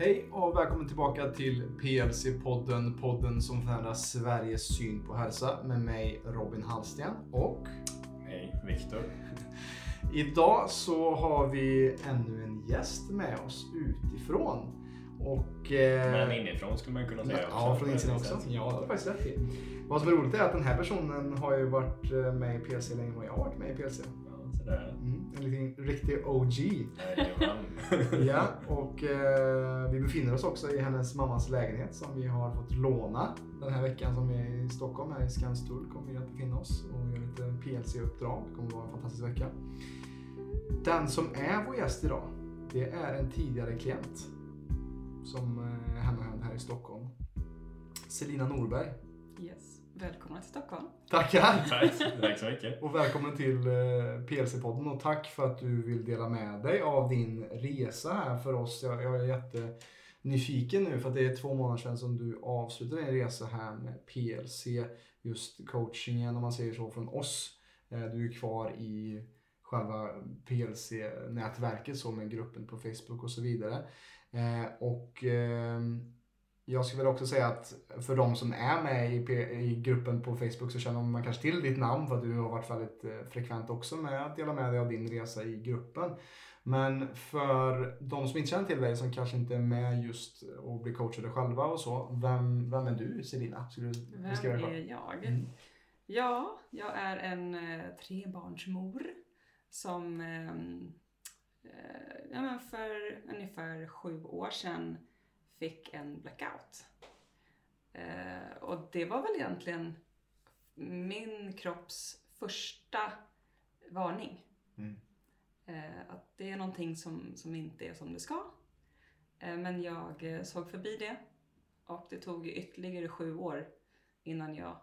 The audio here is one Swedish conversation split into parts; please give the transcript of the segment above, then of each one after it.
Hej och välkommen tillbaka till PLC-podden, podden som förändrar Sveriges syn på hälsa med mig Robin Hallsten och Hej, Viktor. idag så har vi ännu en gäst med oss utifrån. Och, eh, Men inifrån skulle man kunna säga också. Ja, från insidan också. Ja, det har faktiskt rätt i. Vad som är roligt är att den här personen har ju varit eh, med i PLC längre än vad jag har varit med i PLC. Sådär. Mm, en liten riktig OG. Ja, och eh, vi befinner oss också i hennes mammas lägenhet som vi har fått låna den här veckan som vi är i Stockholm, här i Skanstull kommer vi att befinna oss och göra lite PLC-uppdrag. Det kommer att vara en fantastisk vecka. Den som är vår gäst idag, det är en tidigare klient som eh, är hemma här i Stockholm. Selina Norberg. Yes. Välkomna till Stockholm. Tackar! Tack, tack så mycket. Och välkommen till eh, PLC-podden och tack för att du vill dela med dig av din resa här för oss. Jag, jag är jättenyfiken nu för att det är två månader sedan som du avslutade din resa här med PLC, just coachingen om man säger så från oss. Eh, Du är kvar i själva PLC-nätverket så med gruppen på Facebook och så vidare. Eh, Och ehm, jag skulle väl också säga att för de som är med i, i gruppen på Facebook så känner man kanske till ditt namn för att du har varit väldigt eh, frekvent också med att dela med dig av din resa i gruppen. Men för de som inte känner till dig som kanske inte är med just och blir coachade själva och så. Vem, vem är du Selina? Skulle du Vem beskriva är jag? Mm. Ja, jag är en eh, trebarnsmor som ehm, eh, ja, men för ungefär sju år sedan fick en blackout. Eh, och det var väl egentligen min kropps första varning. Mm. Eh, att det är någonting som, som inte är som det ska. Eh, men jag såg förbi det och det tog ytterligare sju år innan jag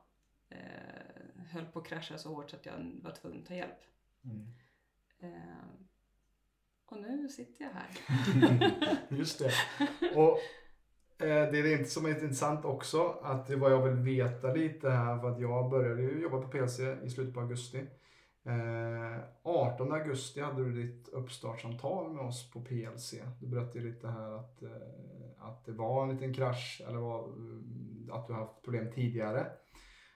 höll på att krascha så hårt så att jag var tvungen att ta hjälp. Mm. Och nu sitter jag här. Just det. Och Eh, det är inte som är intressant också att det var jag vill veta lite här för att jag började ju jobba på PLC i slutet på augusti. Eh, 18 augusti hade du ditt uppstartssamtal med oss på PLC. Du berättade ju lite här att, eh, att det var en liten krasch eller var, mm, att du haft problem tidigare.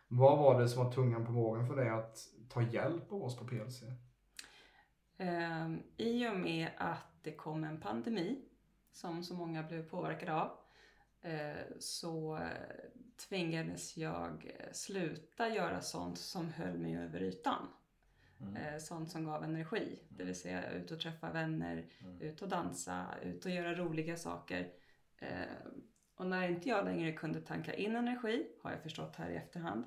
Vad var det som var tungan på vågen för dig att ta hjälp av oss på PLC? Ehm, I och med att det kom en pandemi som så många blev påverkade av så eh, tvingades jag sluta göra sånt som höll mig över ytan. Mm. Eh, sånt som gav energi, det vill säga ut och träffa vänner, Mm. ut och dansa, ut och göra roliga saker. Eh, och när inte jag längre kunde tanka in energi, har jag förstått här i efterhand,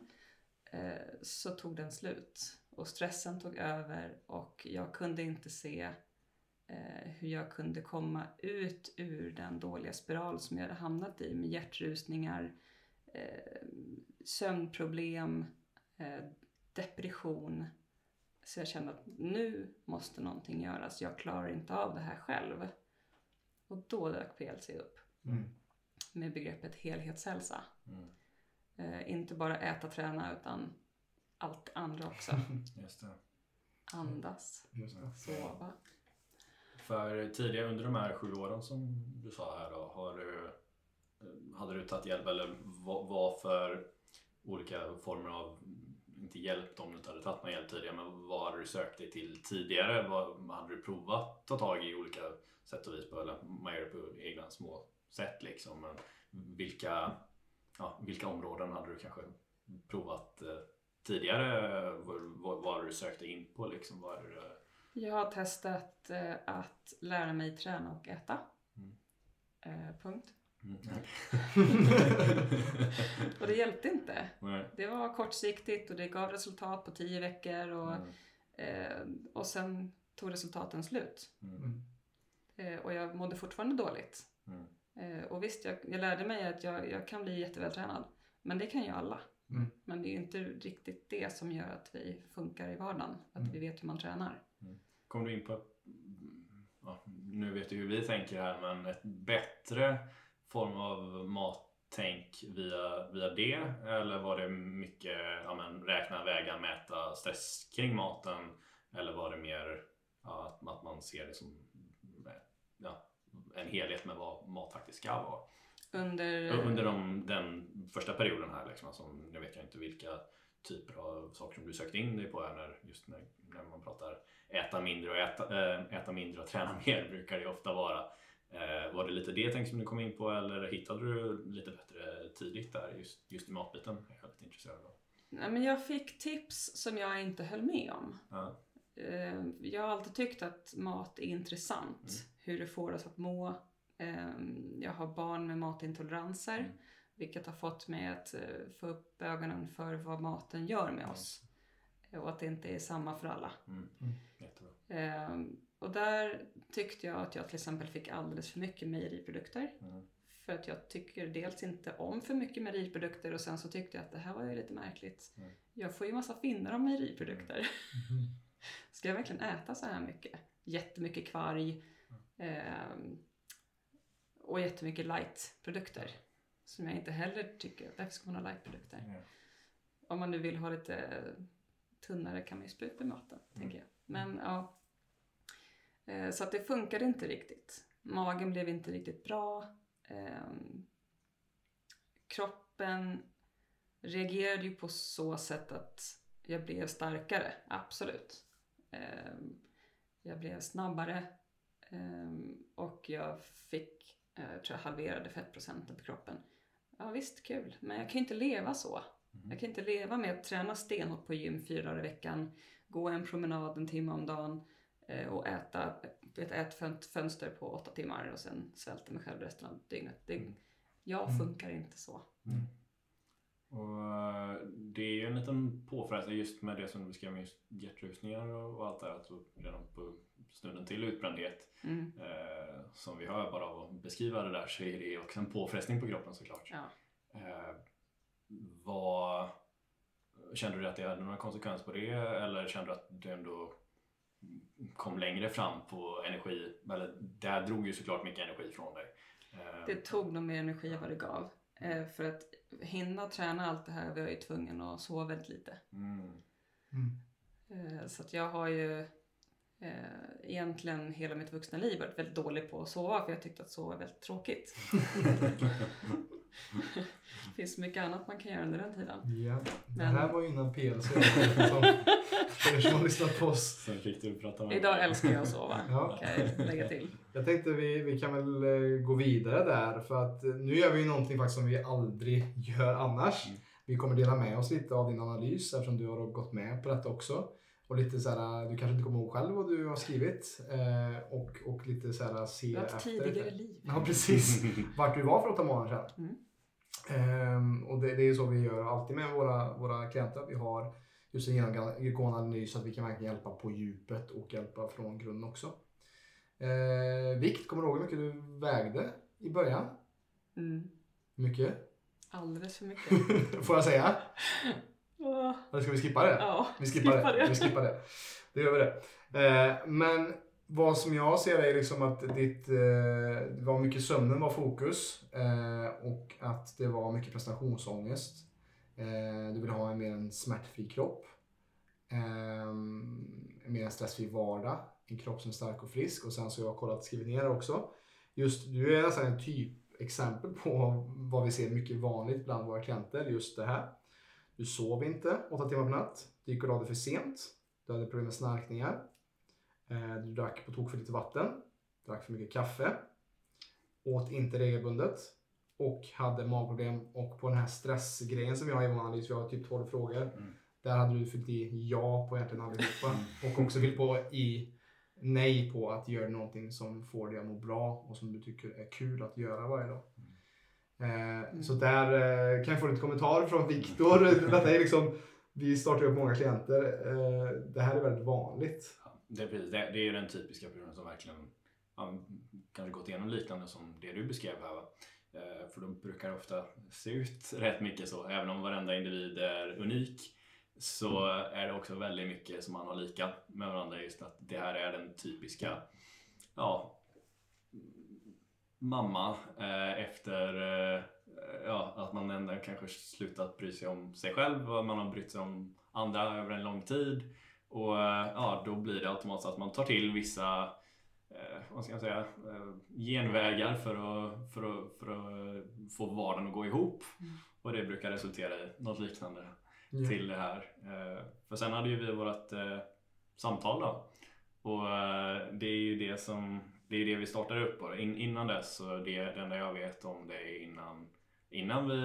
så tog den slut. Och stressen tog över och jag kunde inte se hur jag kunde komma ut ur den dåliga spiral som jag hade hamnat i med hjärtrusningar, eh, sömnproblem, eh, depression. Så jag kände att nu måste någonting göras. Jag klarar inte av det här själv. Och då dök PLC upp Mm. med begreppet helhetshälsa. Mm. Eh, inte bara äta, träna utan allt andra också. Andas, sova. För tidigare under de här sju åren som du sa här då, har du, eh, hade du tagit hjälp eller vad, vad för olika former av, inte hjälp om du inte hade tagit någon hjälp tidigare, men vad hade du sökt dig till tidigare? Vad hade du provat att ta tag i olika sätt och vis på, eller man gör det på egna små sätt liksom. Men vilka, ja, vilka områden hade du kanske provat eh, tidigare? Vad, vad, vad hade du sökt dig in på liksom? Vad hade du, jag har testat eh, att lära mig träna och äta. Mm. Eh, punkt. Mm. Och det hjälpte inte. Nej. Det var kortsiktigt och det gav resultat på tio veckor och, Mm. eh, och sen tog resultaten slut. Mm. Mm. Eh, och jag mådde fortfarande dåligt. Mm. Eh, och visst, jag, jag lärde mig att jag, jag kan bli jättevältränad. Men det kan ju alla. Mm. Men det är inte riktigt det som gör att vi funkar i vardagen. Att Mm. vi vet hur man tränar. Kom du in på, ja, nu vet du hur vi tänker här, men ett bättre form av mattänk via, via det? Eller var det mycket ja, men, räkna, väga, mäta, stress kring maten? Eller var det mer ja, att, att man ser det som ja, en helhet med vad mat faktiskt ska vara. Under, Under de, den första perioden här, liksom, alltså, nu vet jag inte vilka typer av saker som du sökte in dig på här när, just när, när man pratar äta mindre och äta, äh, äta mindre och träna mer brukar det ofta vara. Äh, var det lite det tänk som du kom in på eller hittade du lite bättre tidigt där just, just i matbiten? Jag är lite intresserad av. Nej, men jag fick tips som jag inte höll med om. Ja. Eh, Jag har alltid tyckt att mat är intressant. Mm. Hur det får oss att må. Eh, Jag har barn med matintoleranser. Mm. Vilket har fått mig att eh, få upp ögonen för vad maten gör med oss. Och att det inte är samma för alla. Mm. Mm. Jättebra. Eh, Och där tyckte jag att jag till exempel fick alldeles för mycket mejeriprodukter. Mm. För att jag tycker dels inte om för mycket mejeriprodukter och sen så tyckte jag att det här var ju lite märkligt. Mm. Jag får ju massa finnar av mejeriprodukter. Mhm. Ska jag verkligen äta så här mycket? Jättemycket kvarg. ehm, och jättemycket lightprodukter. Som jag inte heller tycker. Varför ska man ha lightprodukter? Om man nu vill ha lite tunnare kan man ju spä upp i maten, tänker jag. Men ja. Eh, Så att det funkade inte riktigt. Magen blev inte riktigt bra. Ehm, Kroppen reagerade ju på så sätt att jag blev starkare, absolut. Ehm, Jag blev snabbare ehm, och jag fick, eh, tror jag halverade fettprocenten på kroppen. Ja visst, kul. Men jag kan ju inte leva så. Mhm. Jag kan inte leva med att träna stenhårt på gym fyra dagar i veckan, gå en promenad en timme om dagen eh, och äta ett ätfönster på åtta timmar och sen svälta mig själv resten av dygnet. Det, Mm. jag Mm. funkar inte så. Mm. Och eh, det är ju en liten påfrestning just med det som du beskrev med hjärtrusningar och, allt det här. Att då redan på stunden till utbrändhet Mm. eh, som vi hör bara av att beskriva det där så är det också en påfrestning på kroppen såklart. Ja. Eh, vad, kände du att det hade några konsekvenser på det eller kände du att du ändå kom längre fram på energi? Eller det här drog ju såklart mycket energi från dig. Eh, Det tog nog mer energi än vad det gav. Eh, för att hinna träna allt det här var jag ju tvungen att sova väldigt lite. mm. Mm. Eh, så att jag har ju egentligen hela mitt vuxna liv varit väldigt dålig på att sova för jag tyckte att sova är väldigt tråkigt. Det finns mycket annat man kan göra under den tiden. Ja, det Men- här var ju innan PLC. Som, för er som har lyssnat på oss. Sen fick du prata med Idag älskar jag att sova, Ja. kan jag lägga till. Jag tänkte vi, vi kan väl eh, gå vidare där för att eh, nu gör vi ju någonting faktiskt som vi aldrig gör annars. Mm. Vi kommer dela med oss lite av din analys eftersom du har gått med på detta också. Och lite så här, du kanske inte kommer ihåg själv vad du har skrivit och, och lite så här se efter. tidigare liv. Ja, precis. Vart du var för åtta månader sedan. Mm. Ehm, och det, det är ju så vi gör alltid med våra, våra klienter. Vi har just en genomgående analys så att vi kan verkligen hjälpa på djupet och hjälpa från grunden också. Ehm, vikt, kommer du ihåg hur mycket du vägde i början? Mm. Mycket? Alldeles för mycket. Får jag säga? Eller ska vi skippa det? Ja, Vi skippar det. Vi skippar det. Det gör vi det. Eh, men vad som jag ser är liksom att ditt, eh, det var mycket sömnen var fokus eh, och att det var mycket prestationsångest. Eh, du vill ha en mer en smärtfri kropp. Eh, en mer en stressfri vardag. En kropp som är stark och frisk. Och sen så har jag kollat skrivit ner det också. Just, du är nästan en typexempel på vad vi ser mycket vanligt bland våra klienter. Just det här. Du sov inte åtta timmar per natt. Du gick och la dig för sent. Du hade problem med snarkningar. Eh, Du drack på tok för lite vatten. Drack för mycket kaffe. Åt inte regelbundet. Och hade magproblem. Och på den här stressgrejen som vi har i vår analys, vi har typ 12 frågor. Mm. Där hade du fyllt i ja på egentligen allihopa. Och också fyllt på i nej på att göra någonting som får dig att må bra och som du tycker är kul att göra varje dag. Eh, Så där eh, kan jag få lite kommentarer från Viktor. Detta är liksom, vi startar upp många klienter. Eh, det här är väldigt vanligt. Ja, det, är precis, det, det är ju den typiska personen som verkligen ja, kanske gått igenom liknande som det du beskrev här. Va? För de brukar ofta se ut rätt mycket så. Även om varenda individ är unik så är det också väldigt mycket som man har lika med varandra. Just att det här är den typiska ja, mamma eh, efter eh, ja, att man ändå kanske slutat bry sig om sig själv och man har brytt sig om andra över en lång tid. Och eh, ja, då blir det automatiskt att man tar till vissa eh, vad ska jag säga, eh, genvägar för att, för, att, för att få vardagen att gå ihop. Mm. Och det brukar resultera i något liknande Ja. till det här. Eh, för sen hade ju vi vårt samtal då. Och det är ju det som det är det vi startar upp och in, innan dess så det, det enda jag vet om det är innan Innan vi,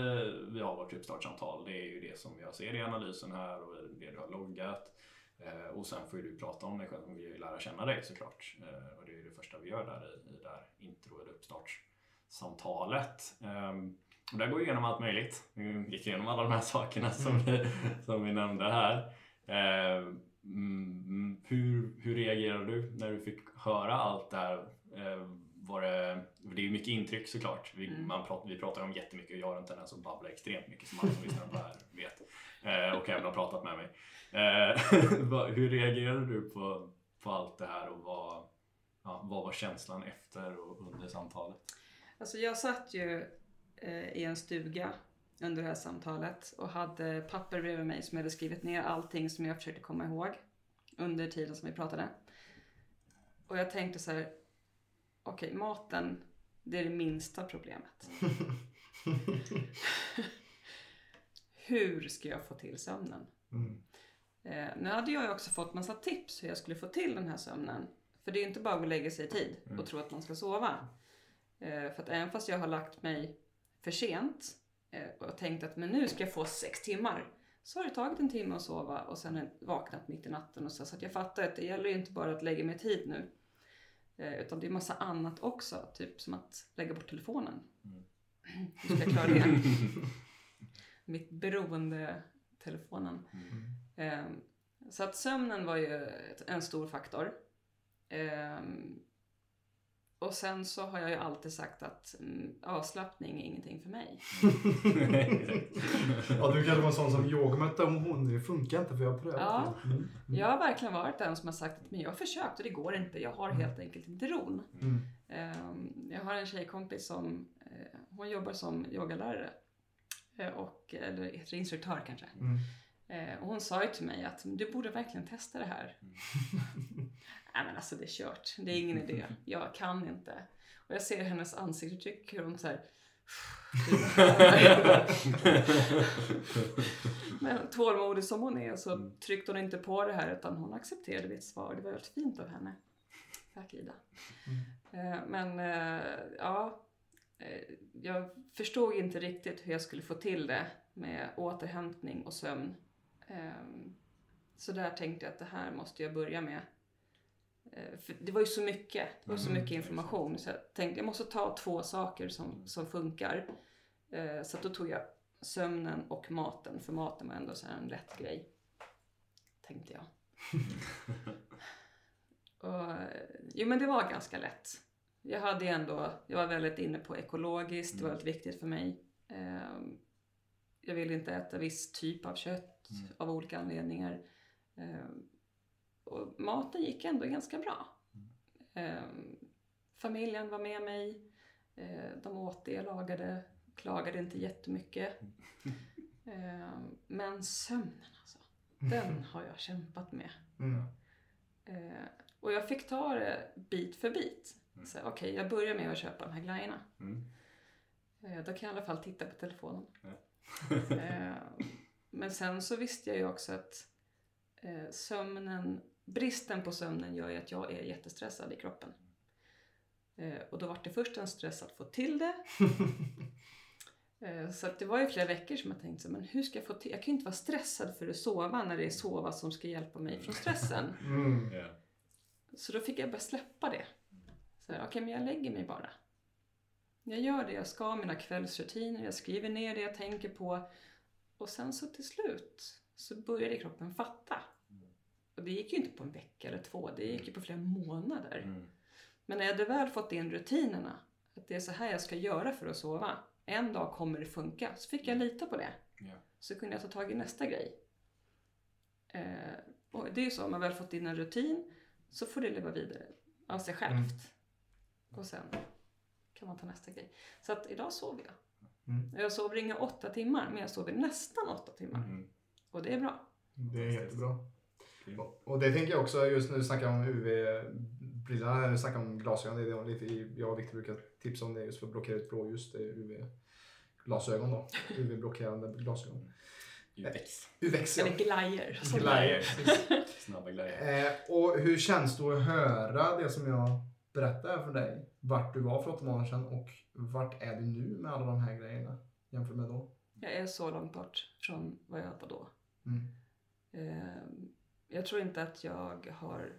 vi har vårt uppstartssamtal, det är ju det som jag ser i analysen här och det du har loggat. Eh, och sen får ju du prata om dig själv, vi lära känna dig såklart. Eh, och det är ju det första vi gör där i, i det här intro eller uppstartssamtalet. Ehm, och där går vi igenom allt möjligt. Vi gick igenom alla de här sakerna som vi, som vi nämnde här. Ehm, mm, hur, hur reagerade du när du fick höra allt det här? Ehm, var det, det är ju mycket intryck såklart. Vi, Mm. man pratar, vi pratar om jättemycket och jag har en tendens att babbla extremt mycket som alla som lyssnar på det här vet. Eh, och även har pratat med mig. Eh, hur reagerade du på, på allt det här och vad, ja, vad var känslan efter och under samtalet? Alltså jag satt ju eh, i en stuga under det här samtalet och hade papper bredvid mig som jag hade skrivit ner allting som jag försökte komma ihåg under tiden som vi pratade. Och jag tänkte så här, okej maten, det är det minsta problemet. Hur ska jag få till sömnen? Mm. Eh, nu hade jag ju också fått massa tips hur jag skulle få till den här sömnen. För det är ju inte bara att lägga sig i tid Mm. och tro att man ska sova. Eh, för att även fast jag har lagt mig för sent eh, och tänkt att men nu ska jag få sex timmar. Så har det tagit en timme att sova och sen vaknat mitt i natten. Och så, så att jag fattar att det gäller ju inte bara att lägga mig tid nu. Eh, utan det är massa annat också. Typ som att lägga bort telefonen. Mm. Hur ska jag klara det? Mitt beroende telefonen. Mm. Ehm, Så att sömnen var ju en stor faktor. Och sen så har jag ju alltid sagt att mm, avslappning är ingenting för mig. Ja, du kanske var en sån som yogamätte om hon, det funkar inte för jag har prövat Ja. det. Mm. Jag har verkligen varit den som har sagt att men jag har försökt och det går inte. Jag har helt enkelt inte ron. Mm. Ehm, Jag har en tjejkompis som eh, hon jobbar som yogalärare. Eh, Och, eller heter instruktör kanske. Mm. Eh, Och hon sa ju till mig att du borde verkligen testa det här. Nej men alltså det är kört. Det är ingen idé. Jag kan inte. Och jag ser hennes ansiktsuttryck hur hon så här. Men tålmodig som hon är så Mm. tryckte hon inte på det här utan hon accepterade mitt svar. Det var väldigt fint av henne. Tack Ida. Eh, Men eh, ja, eh, jag förstod inte riktigt hur jag skulle få till det med återhämtning och sömn. Ehm, Så där tänkte jag att det här måste jag börja med. Eh, För det var ju så mycket, det var så Mm, mycket information så jag tänkte jag måste ta två saker som, som funkar. Eh, Så då tog jag sömnen och maten, för maten var ändå så här en lätt grej. Tänkte jag. Och, jo men det var ganska lätt. Jag hade ändå, jag var väldigt inne på ekologiskt, det var väldigt viktigt för mig. Ehm, Jag ville inte äta viss typ av kött Mm. av olika anledningar. Ehm, Och maten gick ändå ganska bra. Ehm, Familjen var med mig. Eh, De åt det jag lagade. Klagade inte jättemycket. Ehm, Men sömnen alltså. Den har jag kämpat med. Mm. Eh, och jag fick ta det bit för bit. Mm. Okej, jag börjar med att köpa de här glajjorna. Mm. Då kan jag i alla fall titta på telefonen. Men sen så visste jag ju också att eh, sömnen, bristen på sömnen gör ju att jag är jättestressad i kroppen. Eh, och då var det först en stress att få till det. Eh, Så att det var ju flera veckor som jag tänkte så, men hur ska jag få till, jag kan ju inte vara stressad för att sova när det är sova som ska hjälpa mig från stressen. Mm. Ja. Så då fick jag bara släppa det. Okej, men jag lägger mig bara. Jag gör det jag ska, mina kvällsrutiner, jag skriver ner det jag tänker på. Och sen så till slut så började kroppen fatta. Och det gick ju inte på en vecka eller två, det gick ju på flera månader. Mm. Men när jag hade väl fått in rutinerna, att det är så här jag ska göra för att sova. En dag kommer det funka. Så fick jag lita på det. Ja. Så kunde jag ta tag i nästa grej. Eh, och det är ju så, om man väl fått in en rutin så får det leva vidare av sig självt. Och sen kan man ta nästa grej. Så att idag sover jag. Mm. Jag sover inga åtta timmar, men jag sover nästan åtta timmar. Mm. Och det är bra. Det är jättebra. Kul. Och- det tänker jag också, just du snackar om UV, brillorna när vi snackar om glasögon. Det är det lite, jag och Victor brukar tipsa om det just för att blockera ut blåljus. Det är UV-glasögon då. UV-blockerande glasögon. UVX. UVX Eller glajer. Glajer. Snabba grejer. Eh, och hur känns det att höra det som jag berättade för dig? Vart du var för åtta månader sedan och vart är du nu med alla de här grejerna jämfört med då? Jag är så långt bort från vad jag var då. Mm. Ehm, Jag tror inte att jag har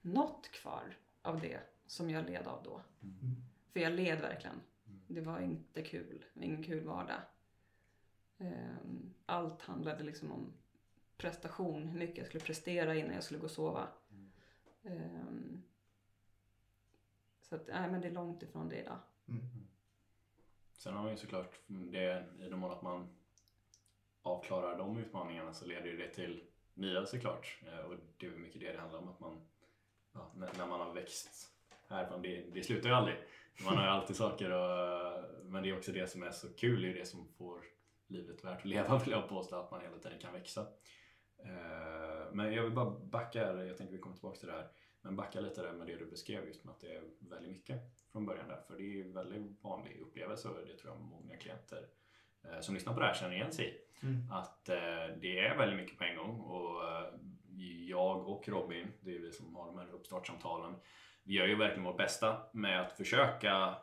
något kvar av det som jag led av då. Mm. För jag led verkligen. Mm. Det var inte kul. Ingen kul vardag. Ehm, Allt handlade liksom om prestation. Hur mycket jag skulle prestera innan jag skulle gå och sova. Mm. Ehm, Så att, nej men det är långt ifrån det idag. Mm. Sen har man ju såklart det i den mån att man avklarar de utmaningarna så leder ju det till nya såklart. Eh, och det är mycket det det handlar om att man, ja, när, man har växt härifrån, det, det slutar ju aldrig. Man har ju alltid saker och, men det är också det som är så kul, det är det som får livet värt att leva vill jag påstå, att man hela tiden kan växa. Eh, men jag vill bara backa, här, jag tänker vi kommer tillbaka till det här, men backa lite där med det du beskrev just med att det är väldigt mycket från början där, för det är ju en väldigt vanlig upplevelse och det tror jag många klienter som lyssnar på det här känner igen sig. Mm. Att eh, det är väldigt mycket på en gång och eh, jag och Robin, det är vi som har de här uppstartssamtalen, vi gör ju verkligen vårt bästa med att försöka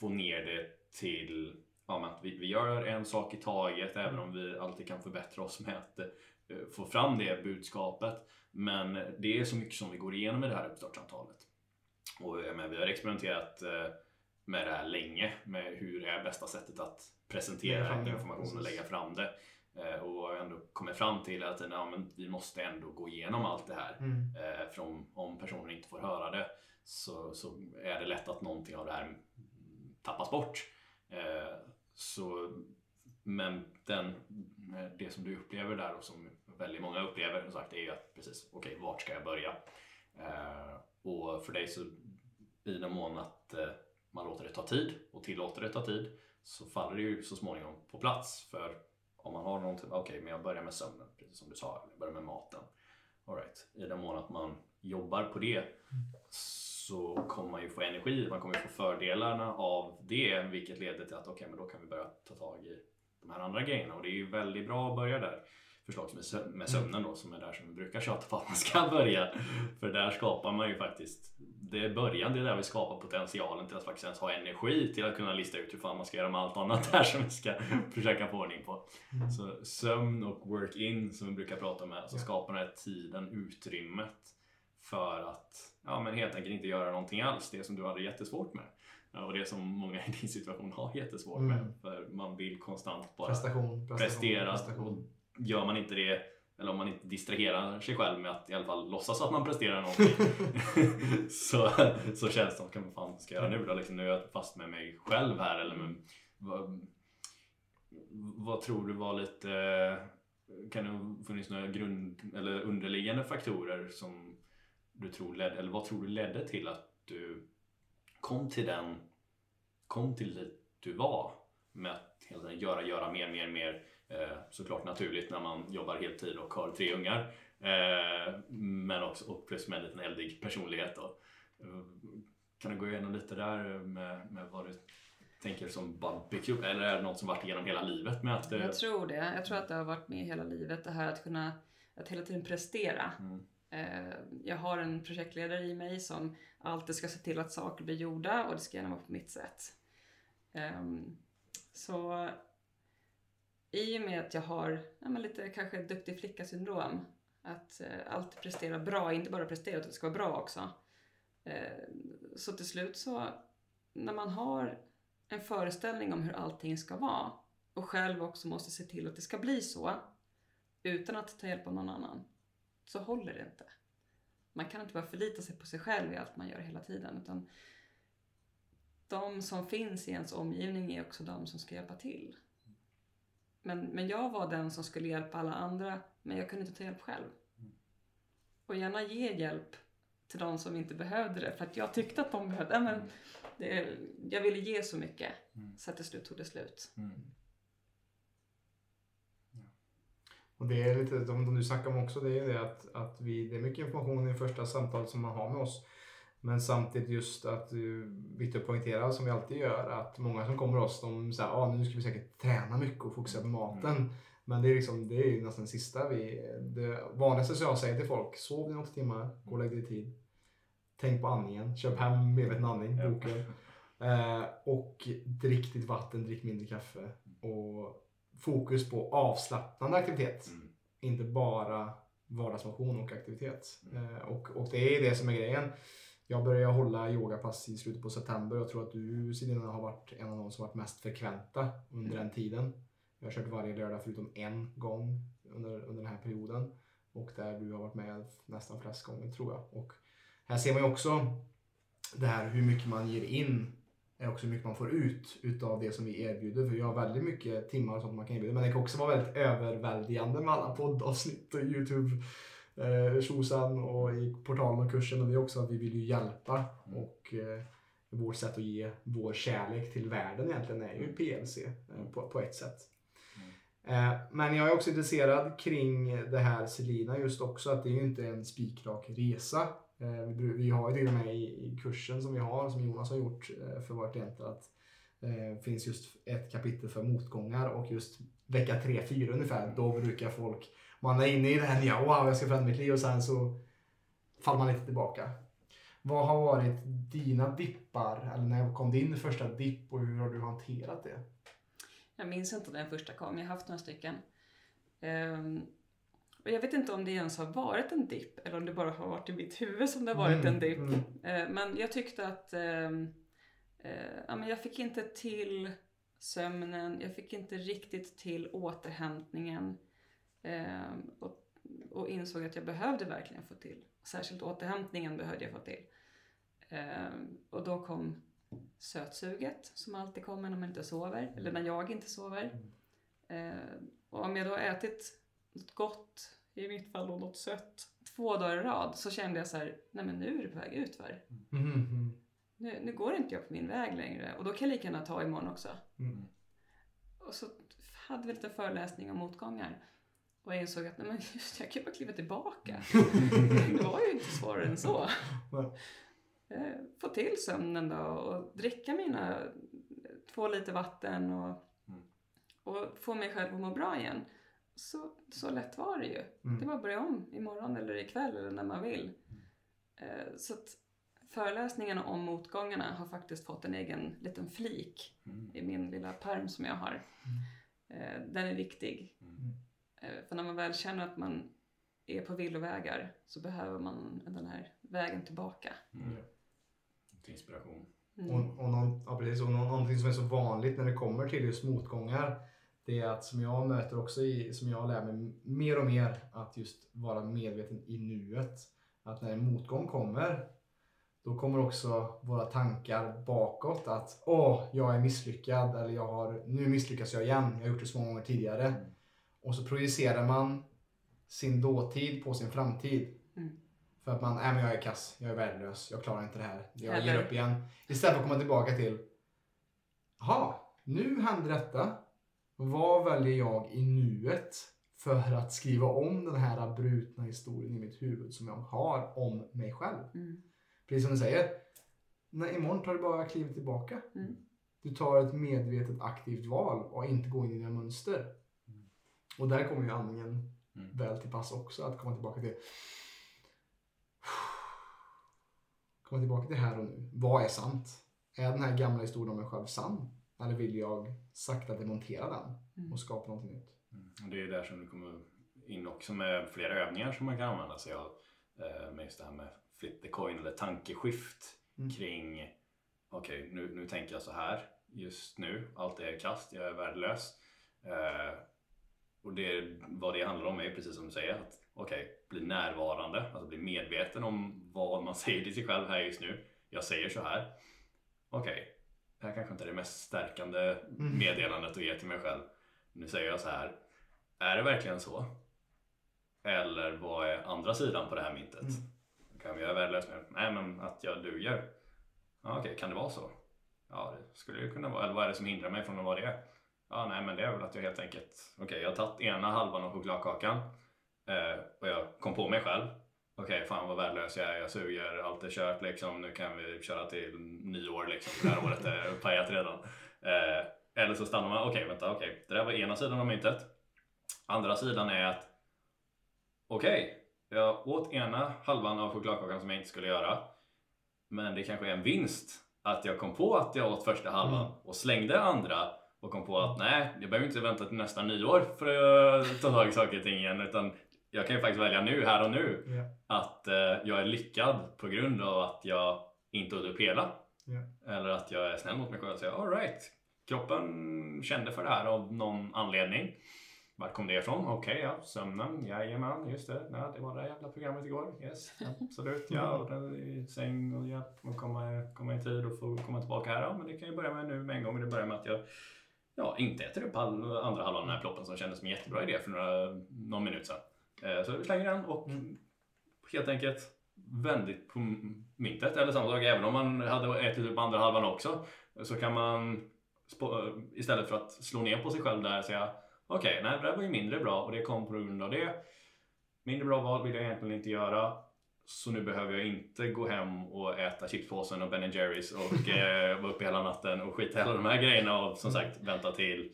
få ner det till ja, men att vi, vi gör en sak i taget även om vi alltid kan förbättra oss med att eh, få fram det budskapet. Men det är så mycket som vi går igenom i det här uppstartssamtalet. Och menar, vi har experimenterat eh, med det här länge, med hur är bästa sättet att presentera fram det, information och lägga fram det. Eh, Och har ändå kommit fram till att ja, men vi måste ändå gå igenom allt det här. Mm. Eh, För om, om personen inte får höra det så, så är det lätt att någonting av det här tappas bort. Eh, Så, men den, det som du upplever där och som väldigt många upplever som sagt är ju att precis, okej, vart ska jag börja? Och för dig så i den mån att man låter det ta tid och tillåter det ta tid så faller det ju så småningom på plats. För om man har någonting, okej, men jag börjar med sömnen, precis som du sa, jag börjar med maten. All right. I den mån att man jobbar på det så kommer man ju få energi, man kommer ju få fördelarna av det vilket leder till att okej, men då kan vi börja ta tag i de här andra grejerna och det är ju väldigt bra att börja där. Förslagsvis med sö- med sömnen då som är där som vi brukar tjata på att man ska börja. För där skapar man ju faktiskt, det är början, det är där vi skapar potentialen till att faktiskt ens ha energi till att kunna lista ut hur fan man ska göra med allt annat där som vi ska försöka få ordning på. Så sömn och work-in som vi brukar prata om här, så skapar den här tiden, utrymmet för att ja, men helt enkelt inte göra någonting alls. Det som du hade jättesvårt med. Ja, Och det som många i din situation har jättesvårt Mm. med. För man vill konstant bara Prestation, prestation, prestera. prestation. Gör man inte det, eller om man inte distraherar sig själv med att i alla fall låtsas att man presterar någonting. så, så känns det som, kan man fan ska jag göra nu då? Liksom, nu är jag fast med mig själv här. Eller med, vad, vad tror du var lite, kan det ha funnits några grund eller underliggande faktorer som du tror ledde, eller vad tror du ledde till att du kom till den, kom till dit du var med att hela tiden göra, göra mer, mer, mer. Eh, såklart naturligt när man jobbar heltid och har tre ungar. Eh, men också och plus med en liten eldig personlighet. Då. Eh, kan du gå igenom lite där med, med vad du tänker som upp? Eller är det något som varit igenom hela livet med att... Jag tror det. Jag tror att det har varit med hela livet det här att kunna att hela tiden prestera. Mm. Jag har en projektledare i mig som alltid ska se till att saker blir gjorda och det ska gärna vara på mitt sätt. Ehm, Så i och med att jag har ja, lite kanske duktig flicka-syndrom, att eh, alltid prestera bra, inte bara prestera utan det ska vara bra också. Eh, Så till slut så, när man har en föreställning om hur allting ska vara och själv också måste se till att det ska bli så utan att ta hjälp av någon annan så håller det inte. Man kan inte bara förlita sig på sig själv i allt man gör hela tiden utan de som finns i ens omgivning är också de som ska hjälpa till. Men, men jag var den som skulle hjälpa alla andra men jag kunde inte ta hjälp själv. Och gärna ge hjälp till de som inte behövde det för att jag tyckte att de behövde men det, jag ville ge så mycket Mm. så att till slut tog det slut. Mm. Och det är lite, som du snackar om också, det är det att, att vi, det är mycket information i första samtalet som man har med oss. Men samtidigt just att, uh, viktigt att poängtera som vi alltid gör, att många som kommer oss, de säger ah, nu ska vi säkert träna mycket och fokusera på maten. Mm. Men det är, liksom, det är ju nästan det sista vi... Det vanligaste som jag säger till folk, sov dina åtta timmar, gå och lägg dig i tid. Tänk på andningen, köp hem medveten andning, boken. Eh, och drick ditt vatten, drick mindre kaffe. Och fokus på avslappnande aktivitet. Mm. Inte bara vardagsmotion och aktivitet. Eh, och, och det är det som är grejen. Jag började hålla yogapass i slutet på september. Jag tror att du Selina har varit en av de som varit mest frekventa under den tiden. Jag har kört varje lördag förutom en gång under, under den här perioden. Och där du har varit med nästan flest gånger tror jag. Och här ser man ju också det här hur mycket man ger in är också hur mycket man får ut utav det som vi erbjuder. För vi har väldigt mycket timmar och sånt man kan erbjuda. Men det kan också vara väldigt överväldigande med alla poddavsnitt och Youtube tjosan och i portalen och kursen. Men det är också att vi vill ju hjälpa och eh, vårt sätt att ge vår kärlek till världen egentligen är ju PLC eh, på, på ett sätt. Eh, Men jag är också intresserad kring det här Selina just också att det är ju inte en spikrak resa. Eh, Vi, har ju till och med i, kursen som vi har, som Jonas har gjort eh, för våra klienter, att eh, finns just ett kapitel för motgångar och just vecka 3-4 ungefär, då brukar folk, man är inne i det här nya, wow jag ska förändra mitt liv och sen så faller man lite tillbaka. Vad har varit dina dippar, eller när kom din första dipp och hur har du hanterat det? Jag minns inte när den första kom, jag har haft några stycken. Ehm, och jag vet inte om det ens har varit en dipp eller om det bara har varit i mitt huvud som det har varit Mm, en dipp. mm. Eh, men jag tyckte att ehm, eh, ja, men jag fick inte till sömnen, jag fick inte riktigt till återhämtningen. Eh, och, och insåg att jag behövde verkligen få till. Särskilt återhämtningen behövde jag få till. Eh, och då kom sötsuget som alltid kommer när man inte sover, eller när jag inte sover. Eh, och om jag då har ätit något gott, i mitt fall då något sött, två dagar i rad så kände jag så här, nej men nu är det på väg utför. Mm, -hmm. Nu, nu går inte jag på min väg längre och då kan jag lika gärna ta imorgon också. mm. Och så hade vi lite föreläsning om motgångar. Och jag insåg att nej men just det, jag kan bara kliva tillbaka. det var ju inte svårare än så. Eh, Få till sömnen då och dricka mina två liter vatten och, Mm. och få mig själv att må bra igen. Så, så lätt var det ju. Mm. Det var att börja om imorgon eller ikväll eller när man vill. Eh, Så att föreläsningarna om motgångarna har faktiskt fått en egen liten flik Mm. i min lilla perm som jag har. Eh, Den är viktig. Mm. Eh, För när man väl känner att man är på villovägar så behöver man den här vägen tillbaka. Mm. Till inspiration. Mm. Och, och, någon, ja, precis, och nå- någonting som är så vanligt när det kommer till just motgångar det är att som jag möter också i, som jag lär mig mer och mer att just vara medveten i nuet. Att när en motgång kommer då kommer också våra tankar bakåt att åh, jag är misslyckad eller jag har, nu misslyckas jag igen, jag har gjort det så många gånger tidigare. Mm. Och så projicerar man sin dåtid på sin framtid. Mm. För att man, nej men jag är kass, jag är värdelös, jag klarar inte det här, jag ger Eller- upp igen. Istället för att komma tillbaka till, jaha, nu hände detta. Vad väljer jag i nuet för att skriva om den här brutna historien i mitt huvud som jag har om mig själv? Mm. Precis som du säger, nej, imorgon tar du bara klivet tillbaka. Mm. Du tar ett medvetet aktivt val och inte går in i dina mönster. Och där kommer ju andningen Mm. väl till pass också, att komma tillbaka till komma tillbaka till här och nu. Vad är sant? Är den här gamla historien om mig själv sann? Eller vill jag sakta demontera den Mm. och skapa någonting nytt? Mm. Och det är där som du kommer in också med flera övningar som man kan använda sig av. eh, Med just det här med flip the coin eller tankeskift Mm. kring okej nu, nu tänker jag så här just nu, allt är kast, jag är värdelös. Eh, och det, vad det handlar om är precis som du säger, att okej, bli närvarande, alltså bli medveten om vad man säger till sig själv här just nu. Jag säger så här. Okej, det här kanske inte är det mest stärkande Mm. meddelandet att ge till mig själv. Nu säger jag så här. Är det verkligen så? Eller vad är andra sidan på det här myntet? Mm. Kan jag är värdelös nu? Nej, men att jag duger. Ja, Okej, kan det vara så? Ja, det skulle det kunna vara. Eller vad är det som hindrar mig från att vara det? Ja, nej, men det är väl att jag helt enkelt... Okej, jag har tagit ena halvan av chokladkakan eh, och jag kom på mig själv. okej fan vad värdelös jag är, jag suger, allt är kört liksom, nu kan vi köra till nyår liksom, det här året är pajat redan. Eh, eller så stannar man, okej vänta, okej, det där var ena sidan av myntet. Andra sidan är att, okej, jag åt ena halvan av chokladkakan som jag inte skulle göra. Men det kanske är en vinst att jag kom på att jag åt första halvan Mm. och slängde andra och kom på att nej, jag behöver inte vänta till nästa nyår för att ta tag i saker och ting igen utan jag kan ju faktiskt välja nu, här och nu Ja. att eh, jag är lyckad på grund av att jag inte åt upp hela. Ja. Eller att jag är snäll mot mig själv och säger alright, kroppen kände för det här av någon anledning. Vart kom det ifrån? Okej, ja, sömnen, jajamän, just det. Ja, det var det jävla programmet igår. Yes, absolut. Ja, och den i säng och hjälp och komma, komma i tid och få komma tillbaka här. Ja, men det kan ju börja med nu med en gång. Det börjar med att jag ja, inte äter upp all, andra halvan av den här ploppen som kändes som en jättebra idé för några, någon minut sedan. Eh, så vi slänger den och Mm. helt enkelt vändigt på myntet. Eller samma sak, även om man hade ätit upp andra halvan också så kan man spo- istället för att slå ner på sig själv där säga okej, nej det där var ju mindre bra och det kom på grund av det. Mindre bra val vill jag egentligen inte göra. Så nu behöver jag inte gå hem och äta chipspåsen och Ben Jerrys och eh, vara uppe hela natten och skita i alla de här grejerna och som sagt vänta till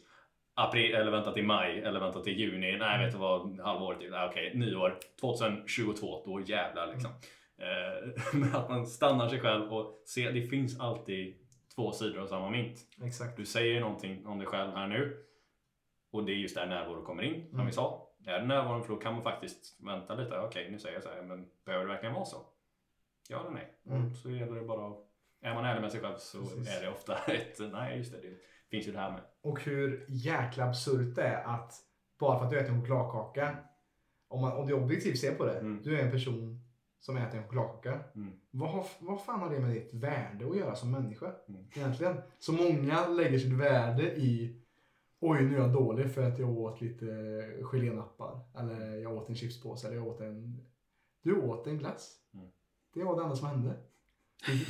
april eller vänta till maj eller vänta till juni. Nej, vet du vad? Halvåret till. Nej, okej, nyår 2022. Då jävlar liksom. Eh, Men att man stannar sig själv och ser. Det finns alltid två sidor av samma mynt. Exakt. Du säger någonting om dig själv här nu. Och det är just där närvaro kommer in, som Mm. vi sa. Är det närvaron för då kan man faktiskt vänta lite. Okej, nu säger jag så här, men behöver det verkligen vara så? Ja eller nej? Mm. Så gäller det bara att- Är man ärlig med sig själv så Precis. är det ofta ett nej, just det, det finns ju det här med. Och hur jäkla absurt det är att bara för att du äter en chokladkaka, om, man, om du objektivt ser på det, Mm. du är en person som äter en chokladkaka. Mm. Vad, har, vad fan har det med ditt värde att göra som människa? Mm. Egentligen. Så många lägger sitt värde i Oj, nu är jag dålig för att jag åt lite gelénappar. Eller jag åt en chipspåse. Eller jag åt en... Du åt en glass. Mm. Det var det enda som hände.